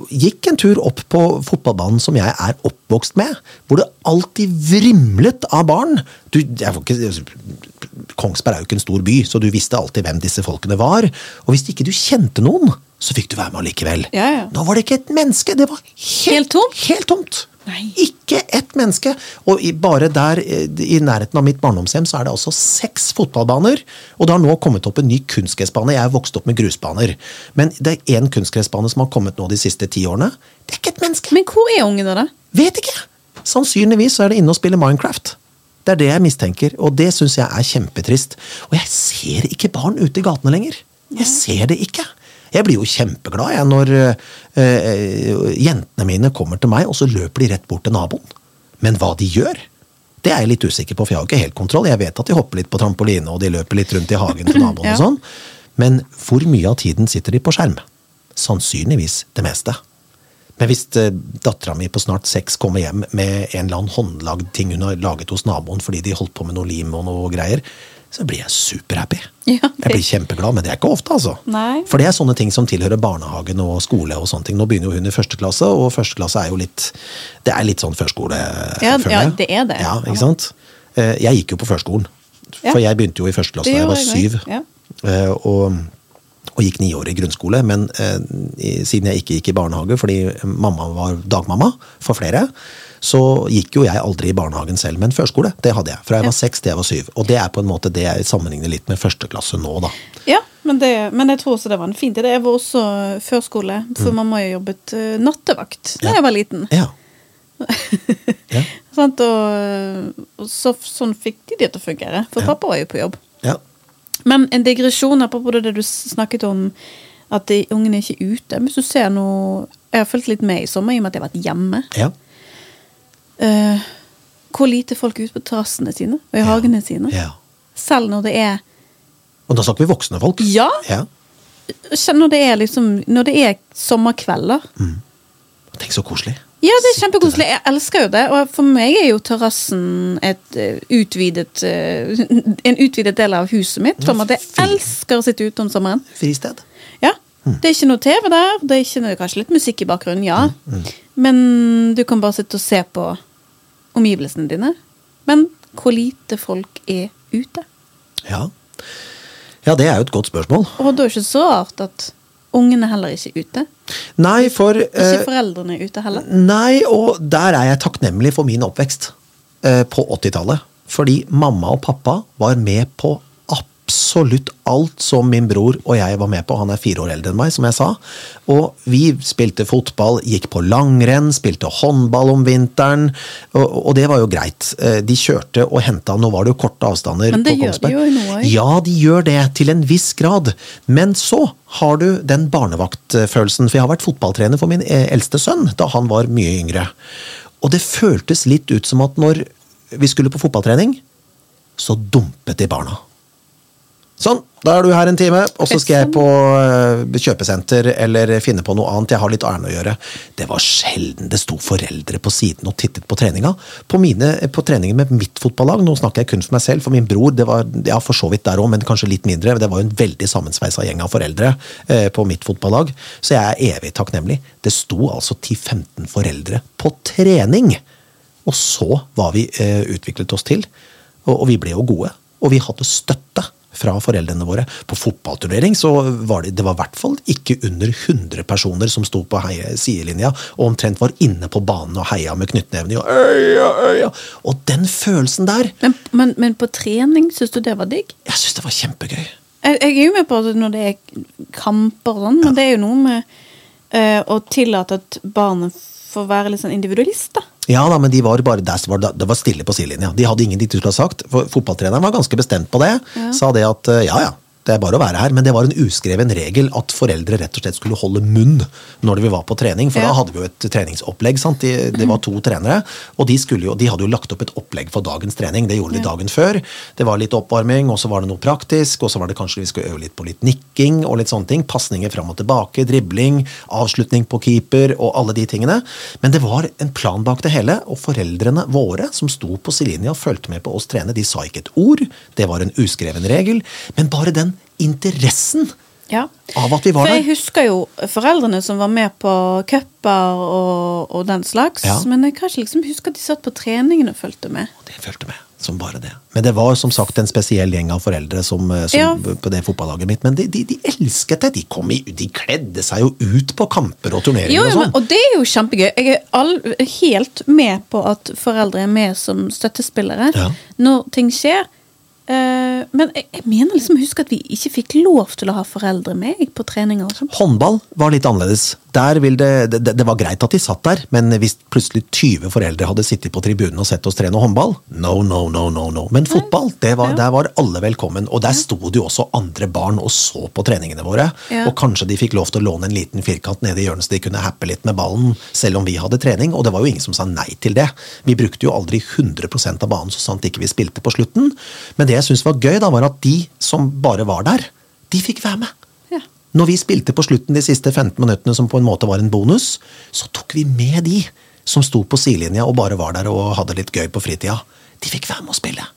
gikk en tur opp på fotballbanen som jeg er oppvokst med, hvor det alltid vrimlet av barn. Du, ikke Kongsberg er jo ikke en stor by, så du visste alltid hvem disse folkene var. Og hvis ikke du kjente noen, så fikk du være med allikevel. Ja, ja. Nå var det ikke et menneske, det var helt, Helt tomt? Helt tomt. Nei. Ikke ett menneske. Og i, bare der eh, i nærheten av mitt barndomshjem så er det altså seks fotballbaner. Og det har nå kommet opp en ny kunstgressbane. Jeg er vokst opp med grusbaner. Men det er én kunstgressbane som har kommet nå de siste ti årene. Det er ikke et menneske. Men hvor er ungene, da? Vet ikke! Sannsynligvis så er det inne og spiller Minecraft. Det er det jeg mistenker, og det syns jeg er kjempetrist. Og jeg ser ikke barn ute i gatene lenger. Jeg ser det ikke. Jeg blir jo kjempeglad jeg, når eh, jentene mine kommer til meg, og så løper de rett bort til naboen. Men hva de gjør, det er jeg litt usikker på, for jeg har ikke helt kontroll. Jeg vet at de hopper litt på trampoline, og de løper litt rundt i hagen til naboen Ja. og sånn. Men hvor mye av tiden sitter de på skjerm? Sannsynligvis det meste. Men hvis eh, dattera mi på snart seks kommer hjem med en eller annen håndlagd ting hun har laget hos naboen fordi de holdt på med noe lim og noe greier, så blir jeg superhappy. Ja, Jeg blir kjempeglad, men det er ikke ofte, altså. Nei. For det er sånne ting som tilhører barnehagen og skole og sånne ting. Nå begynner jo hun i første klasse, og første klasse er jo litt Det er litt sånn førskole, Ja, ja, det er det. Ja, ikke sant? Eh, Jeg gikk jo på førskolen. For jeg begynte jo i første klasse da jeg var syv. Eh, Og, og gikk ni år i grunnskole. Men eh, siden jeg ikke gikk i barnehage fordi mamma var dagmamma for flere, så gikk jo jeg aldri i barnehagen selv. Men førskole, det hadde jeg. Fra jeg var seks til jeg var syv. Og det er på en måte det jeg sammenligner litt med første klasse nå, da. Ja, men, det, men jeg tror også det var en fin tid. Jeg var også førskole, for mamma har jobbet uh, nattevakt da Mm. Ja. jeg var liten. Ja. ja. Og, og så, sånn fikk de det til å fungere, for Ja. pappa var jo på jobb. ja. Men en digresjon apropos det du snakket om, at de ungene er ikke ute. Hvis du ser noe Jeg har fulgt litt med i sommer i og med at jeg har vært hjemme. ja. Uh, hvor lite folk er ute på terrassene sine og i hagene sine. ja. Selv når det er Og da snakker vi voksne folk. Ja! ja. Når det er liksom Når det er sommerkvelder. Tenk så koselig. Ja, det er kjempekoselig. Jeg elsker jo det. Og for meg er jo terrassen eh, utvidet eh, en utvidet del av huset mitt. For at jeg elsker å sitte ute om sommeren. Fristed. Ja. Det er ikke noe TV der. Det er ikke kanskje litt musikk i bakgrunnen, ja. Mm, Men du kan bare sitte og se på omgivelsene dine. Men hvor lite folk er ute. Ja. ja, det er jo et godt spørsmål. Og da er det ikke så rart at ungene heller ikke ute. Nei, for Ikke eh, foreldrene ute heller. Nei, og der er jeg takknemlig for min oppvekst eh, på 80-tallet. Fordi mamma og pappa var med på absolutt alt som min bror og jeg var med på. Han er fire år eldre enn meg, som jeg sa. Og vi spilte fotball, gikk på langrenn, spilte håndball om vinteren. Og, og det var jo greit. Eh, De kjørte og henta, nå var det jo korte avstander Men det på gjør de jo i også. Ja, de gjør det, til en viss grad. Men så har du den barnevaktfølelsen. For jeg har vært fotballtrener for min eh, eldste sønn da han var mye yngre. Og det føltes litt ut som at når vi skulle på fotballtrening, så dumpet de barna. Sånn, da er du her en time, og så skal jeg på eh, kjøpesenter eller finne på noe annet. Jeg har litt ærend å gjøre. Det var sjelden det sto foreldre på siden og tittet på treninga. På, mine, på treningen med mitt fotballag, nå snakker jeg kun for meg selv, for min bror det var ja, for så vidt der òg, men kanskje litt mindre. Det var jo en veldig sammensveisa gjeng av foreldre eh, på mitt fotballag, så jeg er evig takknemlig. Det sto altså 10-15 foreldre på trening! Og så var vi eh, utviklet oss til, og, og vi ble jo gode. Og vi hadde støtte fra foreldrene våre. På fotballturnering så var det, det var i hvert fall ikke under 100 personer som sto på heie, sidelinja og omtrent var inne på banen og heia med knyttnevene og øya, øya. Og den følelsen der, Men, men, men på trening, syns du det var digg? jeg syns det var kjempegøy. Jeg, jeg er jo med på det når det er kamper og sånn, men det er jo noe med uh, å tillate at barnet får være litt sånn individualist, da. Ja da, men de var bare, der var det, det var stille på sidelinja. De hadde ingen de skulle ha sagt. For fotballtreneren var ganske bestemt på det. Sa det at eh, ja ja, det er bare å være her. Men det var en uskreven regel at foreldre rett og slett skulle holde munn når vi var på trening. For Ja. da hadde vi jo et treningsopplegg. sant? De, det var to trenere, og de, jo, de hadde jo lagt opp et opplegg for dagens trening. Det gjorde de dagen før. Det var litt oppvarming, og så var det noe praktisk, og så var det kanskje vi skulle øve litt på litt nikking og litt sånne ting. Pasninger fram og tilbake, dribling, avslutning på keeper og alle de tingene. Men det var en plan bak det hele, og foreldrene våre som sto på sidelinja og fulgte med på oss trene, de sa ikke et ord. Det var en uskreven regel. Men bare den interessen Ja. Av at vi var der. For jeg husker jo foreldrene som var med på cuper og, og den slags, Ja. men jeg kan ikke liksom huske at de satt på treningen og fulgte med. Det fulgte med, som bare det. Men det var som sagt en spesiell gjeng av foreldre som, eh, som Ja. på det fotballaget mitt. Men de, de, de elsket det. De, kom i, de kledde seg jo ut på kamper og turneringer Jo, og sånn. og det er jo kjempegøy. Jeg er all, helt med på at foreldre er med som støttespillere når ting skjer. Eh, men jeg, jeg mener liksom husk at vi ikke fikk lov til å ha foreldre med på treninger. sånn. Håndball var litt annerledes. Der vil det, det, det var greit at de satt der, men hvis plutselig 20 foreldre hadde sittet på tribunen og sett oss trene håndball, no, no, no, no, no. Men fotball, det var, der var alle velkommen. Og der sto det jo også andre barn og så på treningene våre. Og kanskje de fikk lov til å låne en liten firkant nede i hjørnet så de kunne happe litt med ballen, selv om vi hadde trening. Og det var jo ingen som sa nei til det. Vi brukte jo aldri 100% av banen så sant ikke vi spilte på slutten. Men det jeg syns var gøy, da, var at de som bare var der, de fikk være med. Når vi spilte på slutten de siste 15 minuttene, som på en måte var en bonus, så tok vi med de som sto på sidelinja og bare var der og hadde litt gøy på fritida. De fikk være med å spille.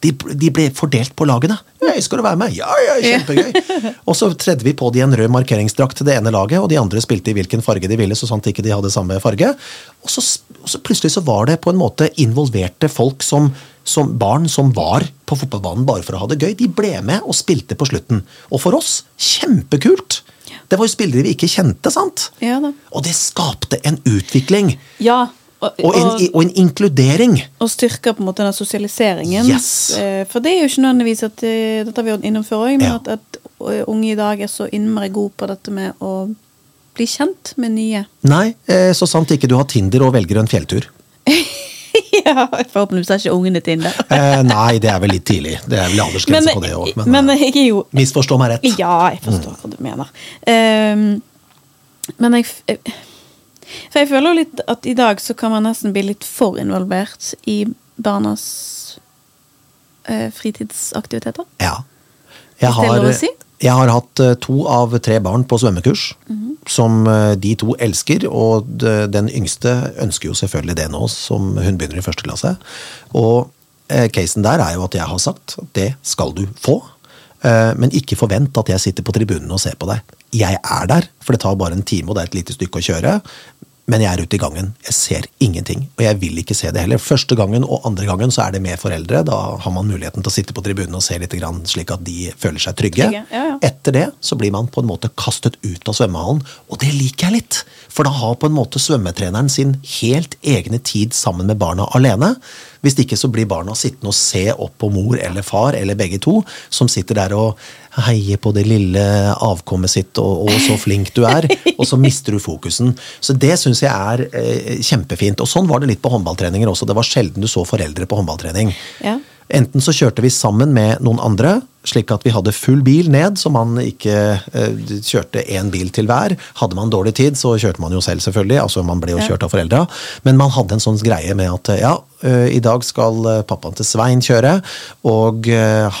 De, de ble fordelt på lagene. «Hei, 'Skal du være med?' Ja, ja, kjempegøy! Og så tredde vi på de en rød markeringsdrakt til det ene laget, og de andre spilte i hvilken farge de ville, så sant ikke de hadde samme farge. Og så, og så plutselig så var det på en måte involverte folk som, som barn som var på fotballbanen bare for å ha det gøy. De ble med og spilte på slutten. Og for oss, kjempekult! Det var jo spillere vi ikke kjente, sant? Ja. Og det skapte en utvikling. Ja, og, Og en, og, og en inkludering. og styrker på en måte den sosialiseringen. Yes. Eh, For det er jo ikke nødvendigvis at eh, Dette har vi innom før òg, men Ja. at, at eh, unge i dag er så innmari gode på dette med å bli kjent med nye. Nei, så sant ikke du har Tinder og velger en fjelltur. ja, Forhåpentligvis har ikke ungene Tinder. Eh, nei, det er vel litt tidlig. Det er vel aldersgrense på det òg. Men, men eh, jeg er jo misforstå meg rett. Ja, jeg forstår hva du mener. Ehm, men jeg, jeg For jeg føler jo litt at i dag så kan man nesten bli litt for involvert i barnas eh, fritidsaktiviteter. Ja. Jeg Hvis det er lov å si? Jeg har hatt eh, to av tre barn på svømmekurs, Mhm. som eh, de to elsker. Og den yngste ønsker jo selvfølgelig det nå, som hun begynner i første klasse. Og eh, casen der er jo at jeg har sagt at det skal du få. Men ikke forvent at jeg sitter på tribunen og ser på deg. Jeg er der, for det tar bare en time og det er et lite stykke å kjøre. Men jeg er ute i gangen. Jeg ser ingenting. Og jeg vil ikke se det heller. Første gangen og andre gangen så er det med foreldre. Da har man muligheten til å sitte på tribunen og se litt, grann, slik at de føler seg trygge. Trygge, ja, ja. Etter det så blir man på en måte kastet ut av svømmehallen, og det liker jeg litt. For da har på en måte svømmetreneren sin helt egne tid sammen med barna alene. Hvis ikke så blir barna sittende og se opp på mor eller far, eller begge to, som sitter der og heier på det lille avkommet sitt, og, og så flink du er, og så mister du fokusen. Så det syns jeg er eh, kjempefint. Og sånn var det litt på håndballtreninger også. Det var sjelden du så foreldre på håndballtrening. Ja. Enten så kjørte vi sammen med noen andre, slik at vi hadde full bil ned, så man ikke eh, kjørte én bil til hver. Hadde man dårlig tid, så kjørte man jo selv, selvfølgelig. altså Man ble jo kjørt av foreldra. Men man hadde en sånn greie med at eh, ja, eh, i dag skal eh, pappaen til Svein kjøre, og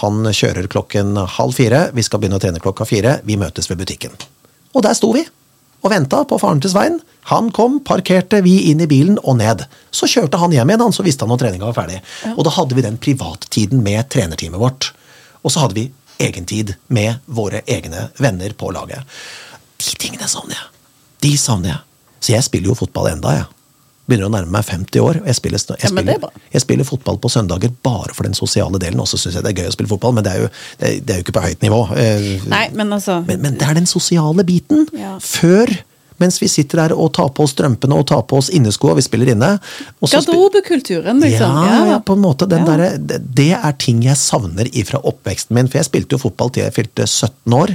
han kjører klokken halv fire. Vi skal begynne å trene klokka fire. Vi møtes ved butikken. Og der sto vi og venta på faren til Svein. Han kom, parkerte, vi inn i bilen og ned. Så kjørte han hjem igjen, så visste han når treninga var ferdig. Og da hadde vi den privattiden med trenerteamet vårt. Og så hadde vi egentid med våre egne venner på laget. De tingene savner jeg. De savner jeg. Så jeg spiller jo fotball enda, jeg. Begynner å nærme meg 50 år. Jeg spiller, jeg, er spiller, jeg spiller fotball på søndager bare for den sosiale delen. Og så syns jeg det er gøy å spille fotball, men det er jo, det er, er jo ikke på høyt nivå. Eh, Nei, men altså men, men det er den sosiale biten. Ja. Før, mens vi sitter der og tar på oss strømpene og tar på oss innesko og vi spiller inne. Garderobekulturen, liksom. ja, ja, på en måte. Den Ja. Der, det, er ting jeg savner ifra oppveksten min. For jeg spilte jo fotball til jeg fylte 17 år.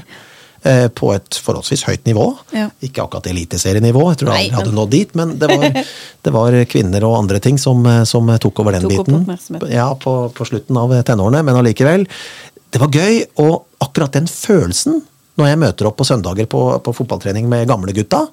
eh, På et forholdsvis høyt nivå. Ja. Ikke akkurat eliteserienivå, jeg tror jeg hadde nådd dit. Men det var, det var kvinner og andre ting som, eh, som tok over den Tok biten. Ja, på, på slutten av tenårene, men allikevel. Det var gøy, og akkurat den følelsen når jeg møter opp på søndager på, på fotballtrening med gamlegutta,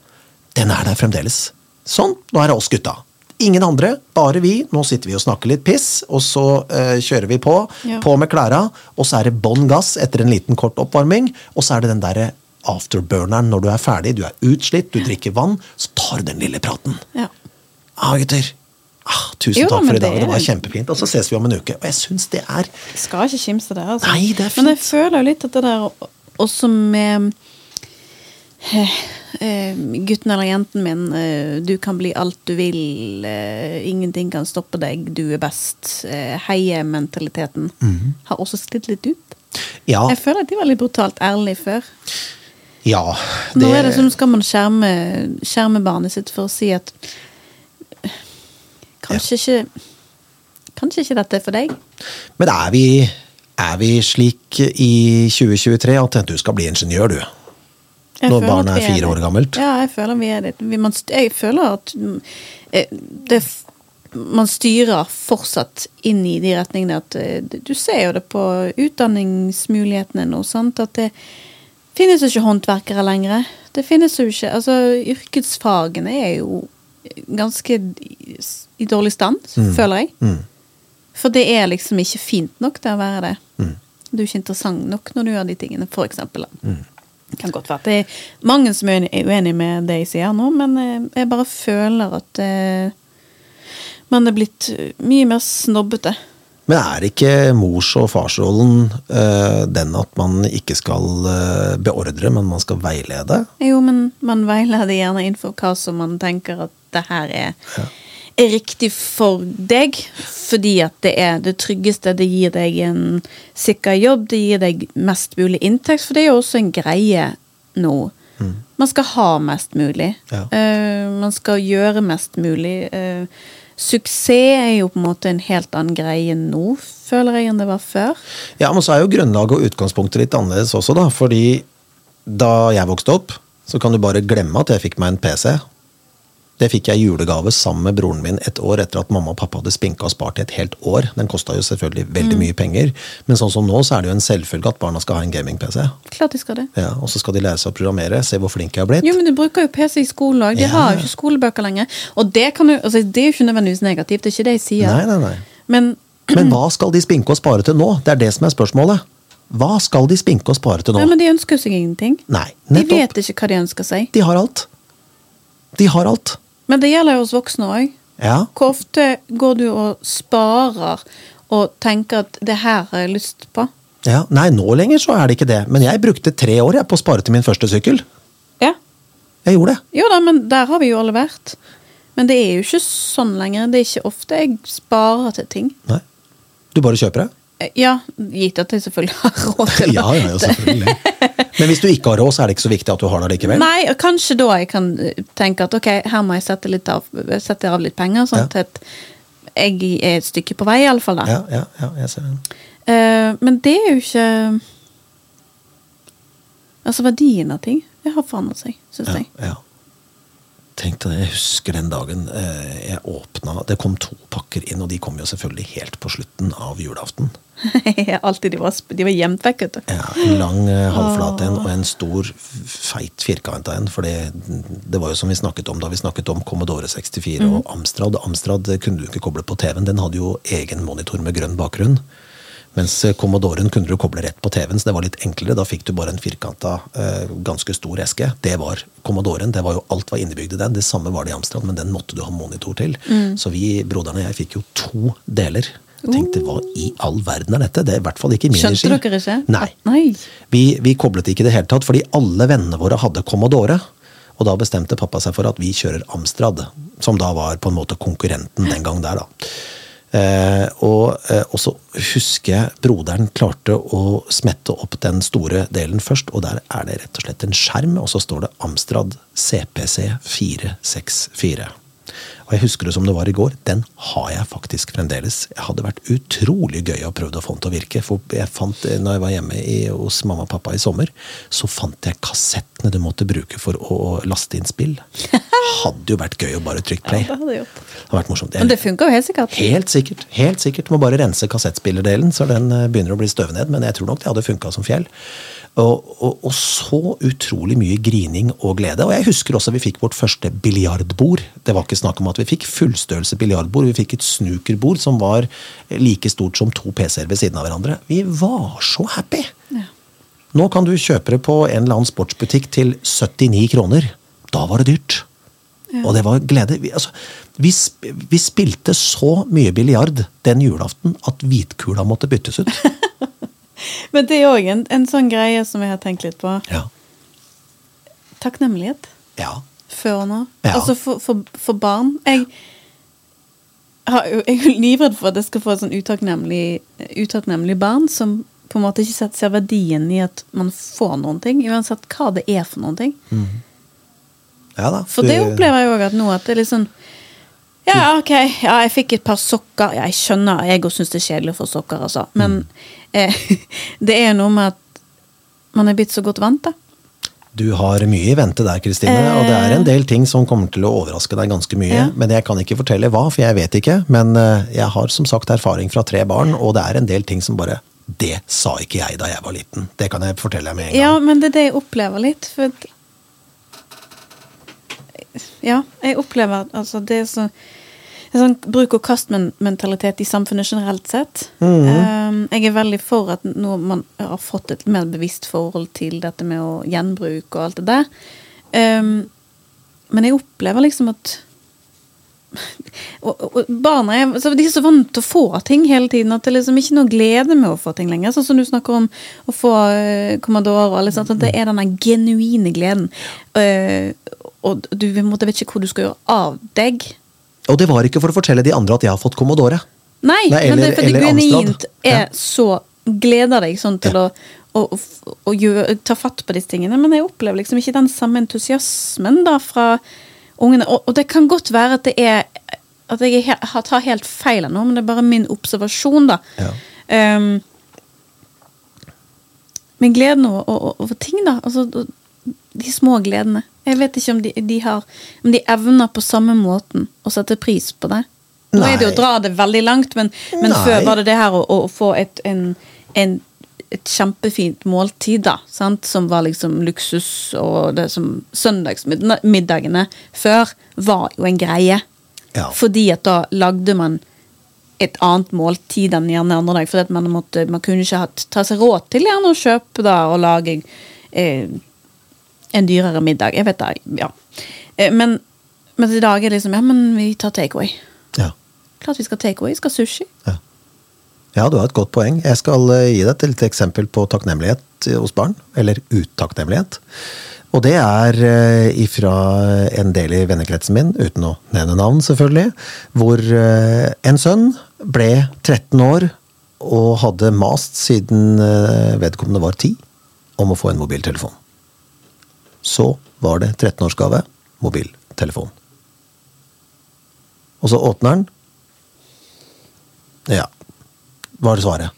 den er der fremdeles. Sånn, nå er det oss gutta. Ingen andre, bare vi. Nå sitter vi og snakker litt piss, og så eh, kjører vi på. Ja. På med klæra, og så er det bånn gass etter en liten kort oppvarming. Og så er det den derre afterburneren når du er ferdig, du er utslitt, du drikker vann, så tar du den lille praten. Ja. Ah, gutter. Ah, tusen Jo takk for i dag, det det var kjempefint. Og så ses vi om en uke. Og jeg syns det er Skal ikke kimse det, altså. Nei, det er Men jeg fint. føler jo litt at det der også med eh, eh, gutten eller jenten min, eh, du kan bli alt du vil, ingenting kan stoppe deg, du er best. Heie-mentaliteten har også slitt litt ut. Ja, Jeg føler at de var litt brutalt ærlige før. ja Nå er det som skal man skjerme, skjerme barnet sitt for å si at Kanskje ikke Kanskje ikke dette er for deg. Men er vi, er vi slik i 2023 at du skal bli ingeniør, du? Jeg Når barnet er fire år gammelt? Ja, jeg føler vi er det. Jeg føler at mm, eh, det, man styrer fortsatt inn i de retningene at eh, Du ser jo det på utdanningsmulighetene nå, sant? At det finnes jo ikke håndverkere lenger. Det finnes jo ikke Altså, yrkesfagene er jo ganske i, dårlig stand, føler jeg. Mm. For det er liksom ikke fint nok til å være det. Du er ikke interessant nok når du gjør de tingene, for eksempel. Mm. Det kan godt være at det er mange som er uenig- med det jeg sier nå, men eh, jeg bare føler at eh, man er blitt eh, mye mer snobbete. Men er ikke mors- og farsrollen eh, den at man ikke skal eh, beordre, men man skal veilede? Jo, men man veileder gjerne innenfor hva som man tenker at det her er, er riktig for deg. Fordi at det er det tryggeste. Det gir deg en sikker jobb, det gir deg mest mulig inntekt. For det er jo også en greie nå. Man skal ha mest mulig. Ja. Uh, man skal gjøre mest mulig. Uh, suksess er jo på en måte en helt annen greie nå, føler jeg, enn det var før. Ja, men så er jo grunnlaget og utgangspunktet litt annerledes også, da. Fordi da jeg vokste opp, så kan du bare glemme at jeg fikk meg en PC. Det fikk jeg i julegave sammen med broren min et år etter at mamma og pappa hadde spinka og spart i et helt år. Den kosta jo selvfølgelig veldig mye penger, men sånn som nå så er det jo en selvfølge at barna skal ha en gaming-PC. Klart de skal det. Ja, og så skal de lære seg å programmere, se hvor flink jeg har blitt. Jo, men du bruker jo PC i skolen òg. De Ja. har jo ikke skolebøker lenger. Og det, kan jo, altså, det er jo ikke nødvendigvis negativt, det er ikke det jeg sier. Nei, nei, nei. Men Men hva skal de spinke og spare til nå? Det er det som er spørsmålet. Hva skal de spinke og spare til nå? Nei, men de ønsker seg ingenting. Nei, De vet ikke hva de ønsker seg. De har alt. De har alt. Men det gjelder jo hos voksne òg. Ja. Hvor ofte går du og sparer og tenker at det her har jeg lyst på? ja. Nei, nå lenger så er det ikke det. Men jeg brukte tre år jeg, på å spare til min første sykkel. Ja. Jeg gjorde det. Jo da, men der har vi jo alle vært. Men det er jo ikke sånn lenger. Det er ikke ofte jeg sparer til ting. Nei. Du bare kjøper det? Eh, Ja, gitt at jeg selvfølgelig har råd til det. ja, ja, selvfølgelig. Men hvis du ikke har råd, så er det ikke så viktig at du har det likevel. Nei, og kanskje da jeg kan eh, tenke at ok, her må jeg sette, av, sette av litt penger, sånn Ja. at jeg er et stykke på vei, iallfall. Ja, ja, ja, jeg ser den. Uh, men det er jo ikke Altså, verdien av ting det har forandret seg, syns Ja, jeg. ja. Tenk deg jeg husker den dagen eh, jeg åpna Det kom to pakker inn, og de kom jo selvfølgelig helt på slutten av julaften. Alltid de var, de var gjemt vekk, vet du. Ja, En lang eh, halvflat en og en stor, feit firkanta en. For det, det var jo som vi snakket om da vi snakket om Commodore 64 og Amstrad. Amstrad kunne du ikke koble på TV-en, den hadde jo egen monitor med grønn bakgrunn. Mens eh, Commodoren kunne du koble rett på TV-en, så det var litt enklere. Da fikk du bare en firkanta, eh, ganske stor eske. Det var Commodoren. det var jo Alt var innebygd i den. Det samme var det i Amstrad, men den måtte du ha monitor til. Så vi, broderen og jeg, fikk jo to deler. Jeg tenkte, hva i all verden er dette? Det er i hvert fall ikke min Skjønte dere ikke? Nei. Nei. Vi, vi koblet ikke i det hele tatt, fordi alle vennene våre hadde Commodore. Og da bestemte pappa seg for at vi kjører Amstrad, som da var på en måte konkurrenten den gang der, da. Eh, og, eh, og så husker jeg broderen klarte å smette opp den store delen først, og der er det rett og slett en skjerm, og så står det Amstrad CPC 464. Og jeg husker det som det var i går. Den har jeg faktisk fremdeles. Det hadde vært utrolig gøy å prøve å få den til å virke. For jeg fant, når jeg var hjemme i, hos mamma og pappa i sommer, så fant jeg kassettene du måtte bruke for å laste inn spill. Hadde jo vært gøy å bare trykke play. Ja, det hadde gjort. Det hadde vært morsomt. Men det funka jo helt sikkert. Helt sikkert. helt sikkert. Må bare rense kassettspillerdelen, så den eh, begynner å bli støvet ned. Men jeg tror nok det hadde funka som fjell. Og, og, og så utrolig mye grining og glede. Og jeg husker også vi fikk vårt første biljardbord. Det var ikke snakk om at vi fikk fullstørrelse biljardbord. Vi fikk et snookerbord som var like stort som to PC-er ved siden av hverandre. Vi var så happy! Ja. Nå kan du kjøpe det på en eller annen sportsbutikk til 79 kroner. Da var det dyrt. Og det var glede. Vi, altså, vi, vi spilte så mye biljard den julaften at hvitkula måtte byttes ut. Men det er òg en, en sånn greie som jeg har tenkt litt på. Ja. Takknemlighet ja. før nå. Ja. Altså for, for, for barn. Jeg, har, jeg er jo livredd for at jeg skal få et sånn utakknemlig, utakknemlig barn som på en måte ikke ser- verdien i at man får noen ting, uansett hva det er for noen ting. Ja da. For det opplever jeg òg at nå at det er litt sånn Ja, ok, ja, jeg fikk et par sokker. Ja, jeg skjønner, jeg òg syns det er kjedelig å få sokker, altså. Men eh, det er noe med at man er blitt så godt vant, da. Du har mye i vente der, Kristine, Eh. og det er en del ting som kommer til å overraske deg ganske mye. Ja. Men jeg kan ikke fortelle hva, for jeg vet ikke. Men eh, jeg har som sagt erfaring fra tre barn, og det er en del ting som bare Det sa ikke jeg da jeg var liten. Det kan jeg fortelle deg med en gang. Ja, men det er det jeg opplever litt. For Ja, jeg opplever altså, det er så en sånn bruk-og-kast-mentalitet i samfunnet generelt sett. Um, jeg er veldig for at nå man har fått et mer bevisst forhold til dette med å gjenbruke og alt det der. Um, men jeg opplever liksom at og, barna er, de er så vant til å få ting hele tiden at det liksom ikke er noe glede med å få ting lenger. Sånn som du snakker om å få uh, Commodore og alle sånt. At det er denne genuine gleden. Eh, og du vet ikke hvor du skal gjøre av deg. Og det var ikke for å fortelle de andre at jeg har fått Commodore. Nei, Nei, men det er fordi eller genuint er så gleder deg sånn til Ja. å, å, å, gjøre, ta fatt på disse tingene. Men jeg opplever liksom ikke den samme entusiasmen da fra ungene. Og, og det kan godt være at det er at jeg he- tar helt feil noe, men det er bare min observasjon, da. Ja. Um, men gleden over, over, over ting, da. Altså, de små gledene. Jeg vet ikke om de, de har Om de evner på samme måten å sette pris på det. Nå er det jo å dra det veldig langt, men, men før var det det her å, å få et, en, en, et kjempefint måltid, da. Sant? Som var liksom luksus, og det som Søndagsmiddagene før var jo en greie. Ja. Fordi at da lagde man et annet måltid enn gjerne andre dag. At man, måtte, man kunne ikke hatt, ta seg råd til gjerne å kjøpe da og lage eh, en dyrere middag. Jeg vet det, ja. Eh, men, men i dag er det liksom Ja, men vi tar takeaway. Ja. Klart vi skal takeaway. Skal sushi. Ja. ja, du har et godt poeng. Jeg skal eh, gi deg et lite eksempel på takknemlighet eh, hos barn. Eller utakknemlighet. Og det er ifra en del i vennekretsen min, uten å nevne navn selvfølgelig, hvor en sønn ble 13 år og hadde mast siden vedkommende var 10 om å få en mobiltelefon. Så var det 13-årsgave mobiltelefon. Og så åpner den. Ja, var det svaret.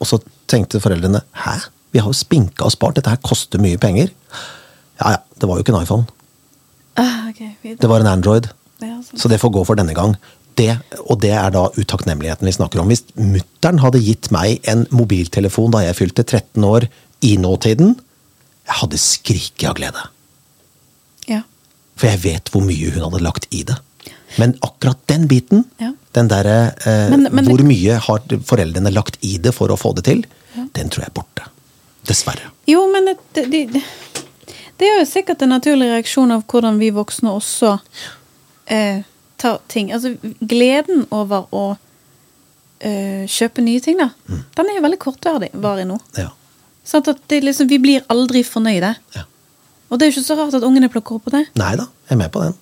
Og så tenkte foreldrene hæ? Vi har jo spinka og spart, dette her koster mye penger. Ja ja, det var jo ikke en iPhone. Ah, okay. Det var en Android. Ja, sånn. Så det får gå for denne gang. Det, og det er da utakknemligheten vi snakker om. Hvis mutter'n hadde gitt meg en mobiltelefon da jeg fylte 13 år i nåtiden, jeg hadde skriket av glede. Ja. For jeg vet hvor mye hun hadde lagt i det. Men akkurat den biten, Ja. den derre eh, Men- men Hvor mye har foreldrene lagt i det for å få det til, den tror jeg er borte. Dessverre. Jo, men det, det, det, det er jo sikkert en naturlig reaksjon av hvordan vi voksne også eh, tar ting. Altså, gleden over å eh, kjøpe nye ting, da, den er jo veldig kortvarig varig nå. Ja. Sånn at det liksom, vi blir aldri fornøyde. ja. Og det er jo ikke så rart at ungene plukker opp på det. Nei da, jeg er med på den.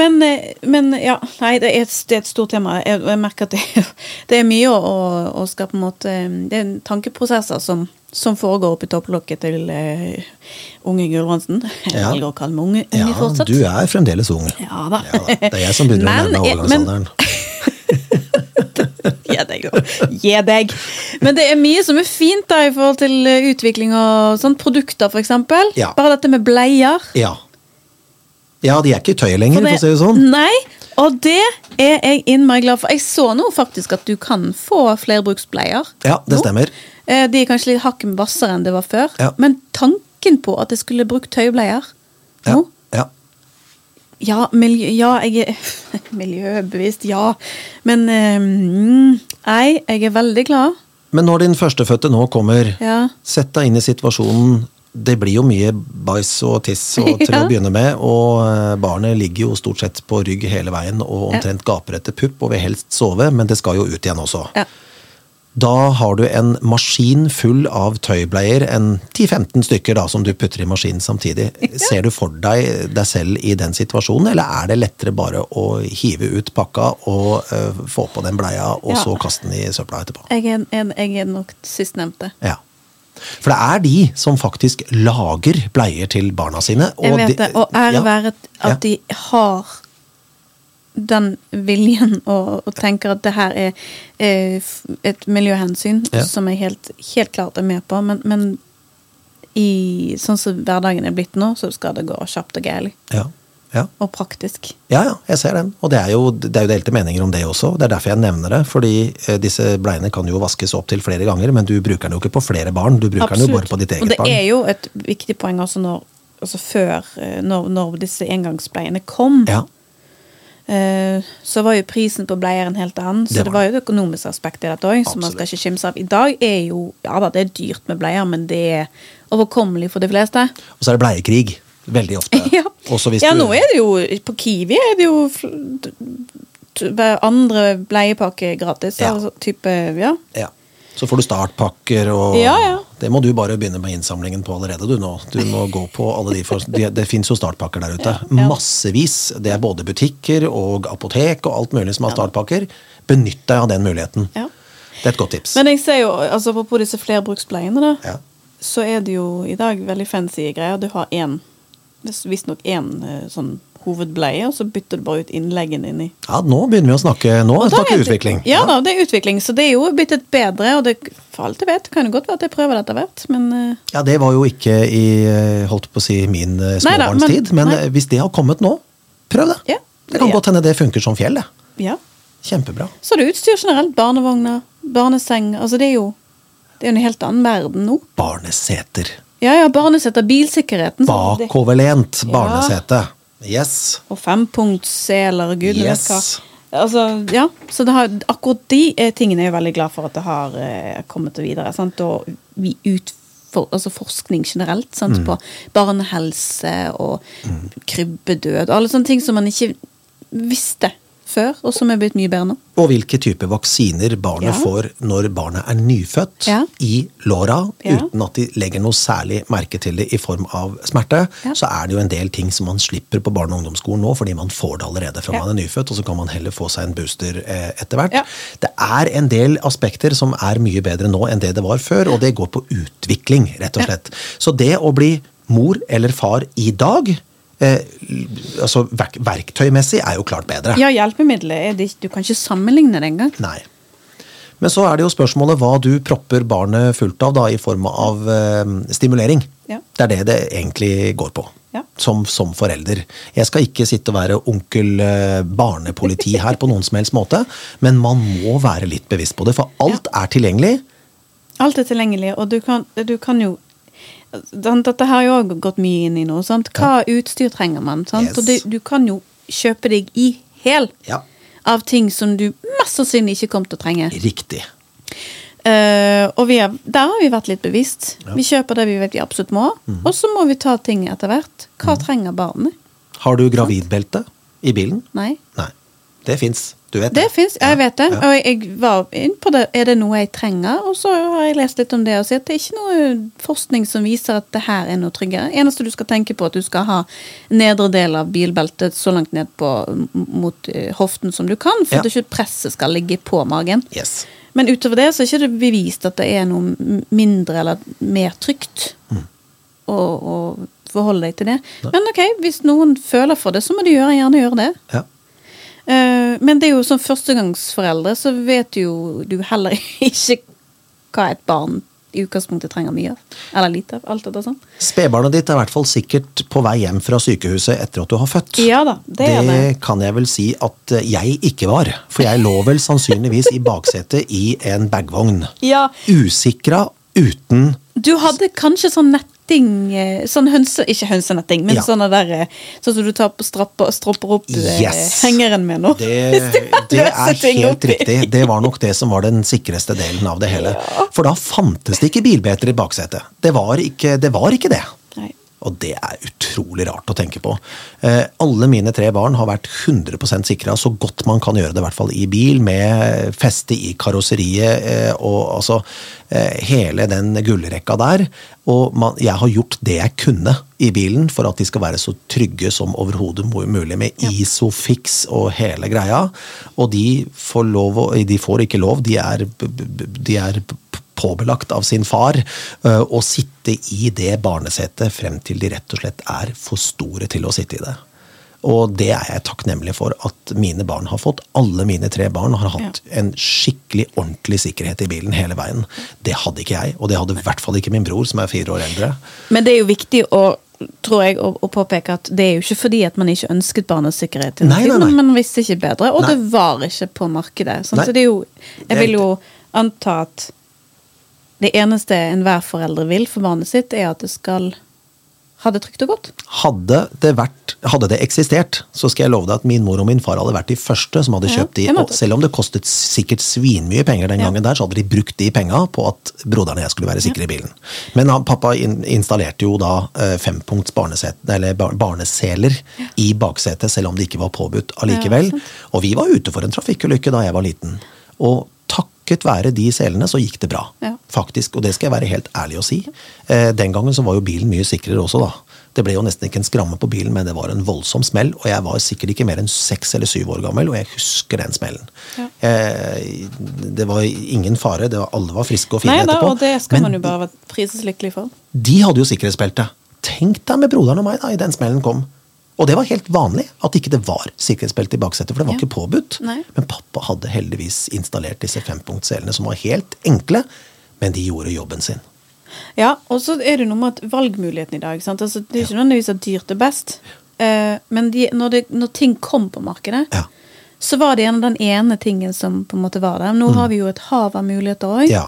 Men, eh, men ja, nei, det er, et, det er et stort tema. Jeg, jeg merker at det, det er mye å, å, skal på en måte Det er tankeprosesser som, som foregår oppi topplokket til uh, unge Gulbrandsen. Jeg Ja. velger å kalle meg unge, unge Ja, fortsatt. du er fremdeles ung. Ja da. Ja da, Det er jeg som begynner å nærme overgangsalderen. Gi deg, da. Gi deg. Men det er mye som er fint da i forhold til eh, utvikling og sånn. Produkter, eksempel. Ja. Bare dette med bleier. Ja. ja, de er ikke i tøyet lenger, for å si det sånn. Nei, og det er jeg innmari glad for. Jeg så nå faktisk at du kan få flerbruksbleier. Ja, det nå. stemmer. Eh, De er kanskje litt hakket hvassere enn det var før. Ja. Men tanken på at jeg skulle brukt tøybleier Ja, nå ja. Miljø, ja, jeg er miljøbevisst, ja. Men eh, mm, Nei, jeg er veldig glad. Men når din førstefødte nå kommer, Ja. sett deg inn i situasjonen. Det blir jo mye bæsj og tiss og, til Ja. å begynne med, og eh, barnet ligger jo stort sett på rygg hele veien og omtrent gaper etter pupp og vil helst sove, men det skal jo ut igjen også. Ja. Da har du en maskin full av tøybleier, en 10-15 stykker da, som du putter i maskinen samtidig. Ser du for deg deg selv i den situasjonen, eller er det lettere bare å hive ut pakka og uh, få på den bleia, og Ja. så kaste den i søpla etterpå? Jeg er, en, jeg er nok sistnevnte. Ja. For det er de som faktisk lager bleier til barna sine. Jeg vet det. Og ære Ja. være at de har den viljen og, og tenker at det her er er et miljøhensyn Ja. som jeg helt, helt klart er med på, men, men i sånn som hverdagen er blitt nå, så skal det gå kjapt og gærent. Ja. Ja. Og praktisk. Ja, ja, jeg ser den. Og det er, jo, det er jo delte meninger om det også. Det er derfor jeg nevner det. Fordi eh, disse bleiene kan jo vaskes opp til flere ganger, men du bruker den jo ikke på flere barn. Du bruker den jo bare på ditt eget barn. og det barn. er jo et viktig poeng også når altså før, eh, når, når disse engangsbleiene kom. Ja, så var jo prisen på bleier en helt annen, så Det det var var jo et økonomisk aspekt i dette òg, som man skal ikke kimse av. I dag er jo Ja da, det er dyrt med bleier, men det er overkommelig for de fleste. Og så er det bleiekrig. Veldig ofte. Ja, ja nå er det jo På Kiwi er det jo andre bleiepakke gratis. Ja. Altså, type, ja. Ja. Så får du startpakker, og Ja, ja. det må du bare begynne med innsamlingen på allerede, du nå. Du må gå på alle de, for det, det fins jo startpakker der ute. Ja. Massevis. Det er både butikker og apotek og alt mulig som har startpakker. Benytt deg av den muligheten. Ja. Det er et godt tips. Men jeg ser jo, altså apropos disse flerbruksbleiene, da, så er det jo i dag veldig fancy greier. Du har én, visstnok én eh, sånn hovedbleie, og så bytter du bare ut innleggene inni. Ja, nå begynner vi å snakke Nå snakker er vi utvikling. Ja, da, det er utvikling, så det er jo blitt et bedre, og det, for alt jeg vet, kan det godt være at jeg prøver det etter hvert, men eh, Ja, det var jo ikke i eh, holdt på å si min småbarnstid, men- småbarnstid, men, eh, hvis det har kommet nå, prøv det. Ja, det kan ja. godt hende det funker som fjell, det. ja. Kjempebra. Så er det utstyr generelt. Barnevogner, barneseng. Altså det er jo det er jo en helt annen verden nå. Barneseter. Ja, ja, barneseter. bilsikkerheten. Bakoverlent barnesete. Ja. Yes. Og fempunktsseler, og gudene Yes. hva. Altså, ja, så det har, akkurat de eh, tingene er jeg veldig glad for at det har eh, kommet videre. Sant? Og vi utfor, altså forskning generelt sant? Mm. på barnehelse og krybbedød. og Alle sånne ting som man ikke visste før, og som er blitt mye bedre nå. Og hvilke typer vaksiner barnet Ja. får når barnet er nyfødt Ja. i låra, Ja. uten at de legger noe særlig merke til det i form av smerte, så er det jo en del ting som man slipper på barne- og ungdomsskolen nå, fordi man får det allerede fra man er nyfødt, og så kan man heller få seg en booster eh, etter hvert. Det er en del aspekter som er mye bedre nå enn det det var før, og det går på utvikling, rett og slett. Så det å bli mor eller far i dag, altså verk verktøymessig, er jo klart bedre. Ja, hjelpemiddelet er det Du kan ikke sammenligne det engang. Nei. Men så er det jo spørsmålet hva du propper barnet fullt av da, i form av eh, stimulering. Ja. Det er det det egentlig går på. Ja. Som, som forelder. Jeg skal ikke sitte og være onkel eh, barnepoliti her på noen som helst måte, men man må være litt bevisst på det, for alt er tilgjengelig. Alt er tilgjengelig, og du kan, du kan jo Dette har jo òg gått mye inn i nå. Sant? Hva utstyr trenger man? Sant? Yes. Og det, du kan jo kjøpe deg i hæl Ja, av ting som du mest sannsynlig ikke kommer til å trenge. riktig. Uh, og vi har, der har vi vært litt bevisst. Ja. Vi kjøper det vi vet vi absolutt må, og så må vi ta ting etter hvert. Hva trenger barnet? Har du gravidbelte i bilen? Nei. Nei. Det fins. Du vet Det Det fins, jeg vet det. Ja. Og jeg var inn på det. Er det noe jeg trenger? Og så har jeg lest litt om det og sett at det er ikke noe forskning som viser at det her er noe tryggere. Eneste du skal tenke på, at du skal ha nedre del av bilbeltet så langt ned på mot eh, hoften som du kan, for Ja. at ikke presset skal ligge på magen. Yes. Men utover det så er ikke det bevist at det er noe mindre eller mer trygt Mm. å, å forholde deg til det. Men ok, hvis noen føler for det, så må de gjøre, gjerne gjøre det. Ja. Eh, men det er jo som førstegangsforeldre, så vet jo du heller ikke hva et barn i utgangspunktet trenger mye av. Eller lite av. Alt dette sånn. Spedbarnet ditt er i hvert fall sikkert på vei hjem fra sykehuset etter at du har født. Ja da, det er det. kan jeg vel si at eh, jeg ikke var. For jeg lå vel sannsynligvis i baksetet i en bagvogn. Ja, Usikra, uten du hadde kanskje sånn netting eh, Sånn hønse... Ikke hønsenetting, men Ja. sånne der eh, Sånn som du tar på strapper, stropper opp eh, Yes. hengeren med nå. Det, det er helt riktig. Det var nok det som var den sikreste delen av det hele. For da fantes det ikke bilbeter i baksetet. Det var ikke det. Var ikke det. Nei. Og det er utrolig rart å tenke på. Eh, alle mine tre barn har vært 100% sikra så godt man kan gjøre det, i hvert fall i bil, med feste i karosseriet eh, og altså eh, hele den gullrekka der. Og man, jeg har gjort det jeg kunne i bilen for at de skal være så trygge som overhodet mulig, med Isofix og hele greia. Og de får, lov, de får ikke lov, de er, de er påbelagt av sin far eh, å sitte i det barnesetet frem til de rett og slett er for store til å sitte i det. Og det er jeg takknemlig for at mine barn har fått. Alle mine tre barn har hatt ja. en skikkelig ordentlig sikkerhet i bilen hele veien. Det hadde ikke jeg, og det hadde i hvert fall ikke min bror, som er fire år eldre. Men det er jo viktig å tror jeg, å, å, påpeke at det er jo ikke fordi at man ikke ønsket barnesikkerhet, nei, nei, nei. men man visste ikke bedre, og nei. det var ikke på markedet. Sånn, så det er jo Jeg vil jo anta at det eneste enhver forelder vil for barnet sitt, er at det skal ha det trygt og godt. Hadde det, vært, hadde det eksistert, så skal jeg love deg at min mor og min far hadde vært de første som hadde kjøpt de. og selv om det kostet sikkert svinmye penger den gangen der, så hadde de brukt de penga på at broderen og jeg skulle være sikre i bilen. Men han, pappa installerte jo da eh, fempunkts barneseler i baksetet, selv om det ikke var påbudt allikevel. og vi var ute for en trafikkulykke da jeg var liten. Og takket være de selene så gikk det bra. Ja. Faktisk, Og det skal jeg være helt ærlig å si. Eh, den gangen så var jo bilen mye sikrere også, da. Det ble jo nesten ikke en skramme på bilen, men det var en voldsom smell. Og jeg var sikkert ikke mer enn seks eller syv år gammel, og jeg husker den smellen. Ja. Eh, det var ingen fare, var, alle var friske og fine Nei, da, etterpå. Og det skal men man jo bare prises lykkelig for. De hadde jo sikkerhetsbelte. Tenk deg med broderen og meg da, i den smellen kom. Og det var helt vanlig at ikke det var sikkerhetsbelte i baksetet, for det var ja. ikke påbudt. Nei. Men pappa hadde heldigvis installert disse fempunktselene, som var helt enkle, men de gjorde jobben sin. Ja, og så er det noe med at valgmuligheten i dag altså, Det er ikke nødvendigvis at dyrt er best, uh, men de, når, det, når, ting kom på markedet, ja. så var det gjerne den ene tingen som på en måte var der. Nå mm. har vi jo et hav av muligheter òg. Ja.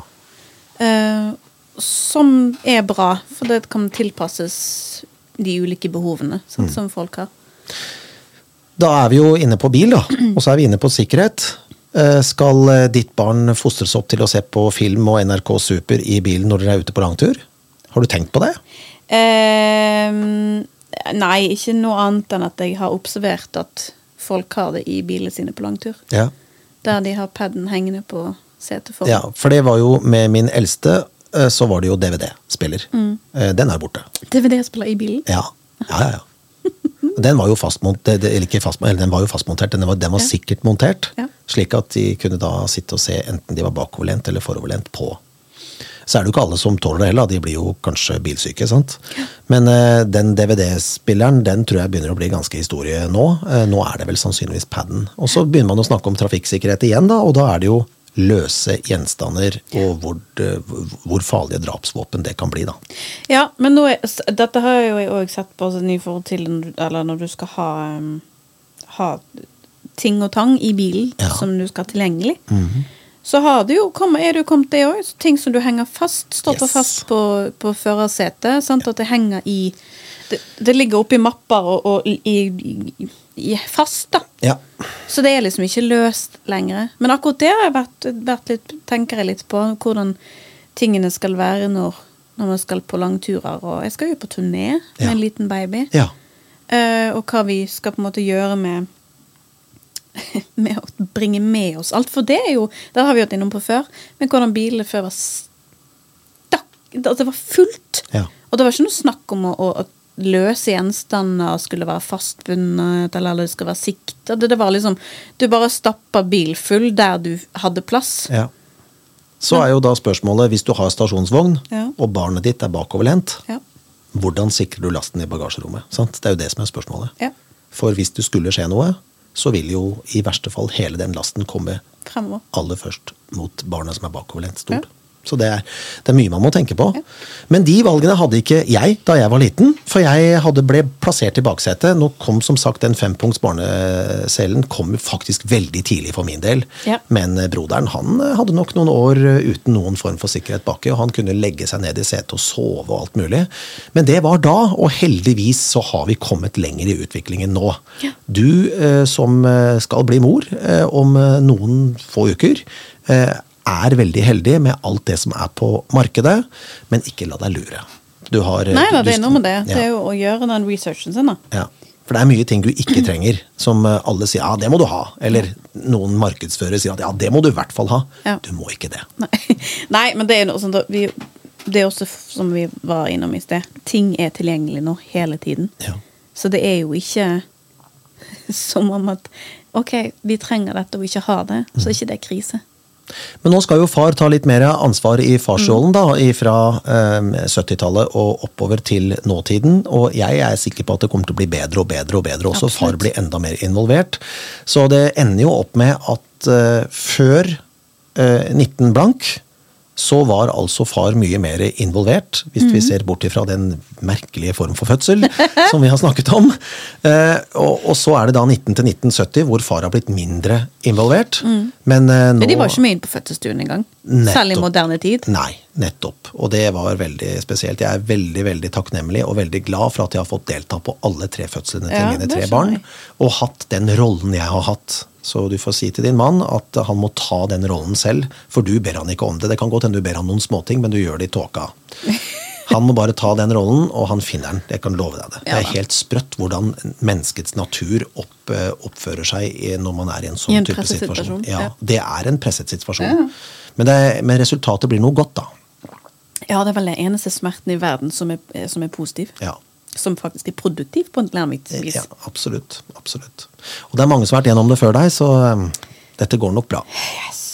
Uh, som er bra, for det kan tilpasses de ulike behovene sånn, som folk har. Da er vi jo inne på bil, da. Og så er vi inne på sikkerhet. Eh, skal eh, ditt barn fostres opp til å se på film og NRK Super i bilen når dere er ute på langtur? Har du tenkt på det? Eh, nei, ikke noe annet enn at jeg har observert at folk har det i bilene sine på langtur. Ja. Der de har paden hengende på setet foran. Ja, for det var jo med min eldste så var det jo DVD-spiller. Mm. Eh, den er borte. DVD-spiller i bilen? Ja. ja, ja, ja. Den var jo fastmontert, eller ikke fastmontert, den var jo fastmontert, den var, den var sikkert montert. Slik at de kunne da sitte og se enten de var bakoverlent eller foroverlent på. Så er det jo ikke alle som tåler det heller, de blir jo kanskje bilsyke. sant? Men uh, den DVD-spilleren den tror jeg begynner å bli ganske historie nå. Nå er det vel sannsynligvis paden. Og så begynner man å snakke om trafikksikkerhet igjen, da, og da er det jo løse gjenstander, og hvor, hvor, farlige drapsvåpen det kan bli. da. Ja, men nå dette har jeg jo òg sett på i forhold til når du skal ha, um, ha ting og tang i bilen ja. som du skal ha tilgjengelig. Mm -hmm. Så har du jo, er jo kommet det òg. Ting som du henger fast, stopper yes. fast på, på førersetet. Ja. At det henger i det, det ligger oppi mapper og, og i, i fast, da. Ja. Så det er liksom ikke løst lenger. Men akkurat det har jeg vært, vært litt, tenker jeg litt på, hvordan tingene skal være når, når man skal på langturer. Og jeg skal jo på turné med ja. en liten baby. Ja. Uh, og hva vi skal på en måte gjøre med med å bringe med oss alt. For det er jo Det har vi vært innom på før. Men hvordan bilene før var stakk Det var fullt. Ja. Og det var ikke noe snakk om å, å, å løse gjenstander skulle være fastbundet, eller det skulle være sikta. Det, var liksom Du bare stappa bilfull der du hadde plass. Ja. Så er jo da spørsmålet, hvis du har stasjonsvogn, ja. og barnet ditt er bakoverlent, ja. hvordan sikrer du lasten i bagasjerommet? Sant? Det er jo det som er spørsmålet. Ja. For hvis det skulle skje noe, så vil jo i verste fall hele den lasten komme Fremover. aller først mot barnet som er bakoverlent. Stort. Så det er, det er, mye man må tenke på. Ja. Men de valgene hadde ikke jeg da jeg var liten, for jeg hadde ble plassert i baksetet. Nå kom som sagt den fempunkts barnecellen kom faktisk veldig tidlig for min del. Ja. Men eh, broderen han eh, hadde nok noen år eh, uten noen form for sikkerhet baki, og han kunne legge seg ned i setet og sove og alt mulig. Men det var da, og heldigvis så har vi kommet lenger i utviklingen nå. Ja. Du som skal bli mor om noen få uker er veldig heldig med alt det som er på markedet, men ikke la deg lure. Du har Nei da, du- det er noe med det. Det er jo å gjøre den researchen sin, da. Ja. For det er mye ting du ikke trenger, som eh, alle sier ja, det må du ha. Eller noen markedsførere sier at ja, det må du i hvert fall ha. Ja. Du må ikke det. Nei. Nei, men det er noe sånt vi Det er også som vi var innom i sted. Ting er tilgjengelig nå hele tiden. Ja. Så det er jo ikke som om at OK, vi trenger dette og ikke har det, så er ikke det krise. Men nå skal jo far ta litt mer ansvar i farsrollen, da, fra eh, 70-tallet og oppover til nåtiden. Og jeg er sikker på at det kommer til å bli bedre og bedre og bedre også. Far blir enda mer involvert. Så det ender jo opp med at eh, før eh, 19 blank så var altså far mye mer involvert, hvis vi ser bort ifra den merkelige form for fødsel som vi har snakket om. Eh, og, og så er det da 19 til 1970 hvor far har blitt mindre involvert. Men eh, nå de var ikke mye inn på fødselsstuen engang. Særlig i moderne tid. Nei, nettopp. Og det var veldig spesielt. Jeg er veldig veldig takknemlig og veldig glad for at jeg har fått delta på alle tre fødslene til Ja, mine tre barn. Og hatt den rollen jeg har hatt. Så du får si til din mann at han må ta den rollen selv, for du ber han ikke om det. Det kan godt hende du ber han noen småting, men du gjør det i tåka. Han må bare ta den rollen, og han finner den. Jeg kan love deg det. Det er helt sprøtt hvordan menneskets natur opp, eh, oppfører seg når man er i en I sånn en type situasjon. Ja, ja. Det er en presset situasjon. Men, det, men resultatet blir noe godt, da. Ja, det er vel den eneste smerten i verden som er, som er positiv. Ja. Som faktisk er produktiv på en læringsvis. Ja, absolutt. absolutt. Og det er mange som har vært gjennom det før deg, så um, dette går nok bra. Yes.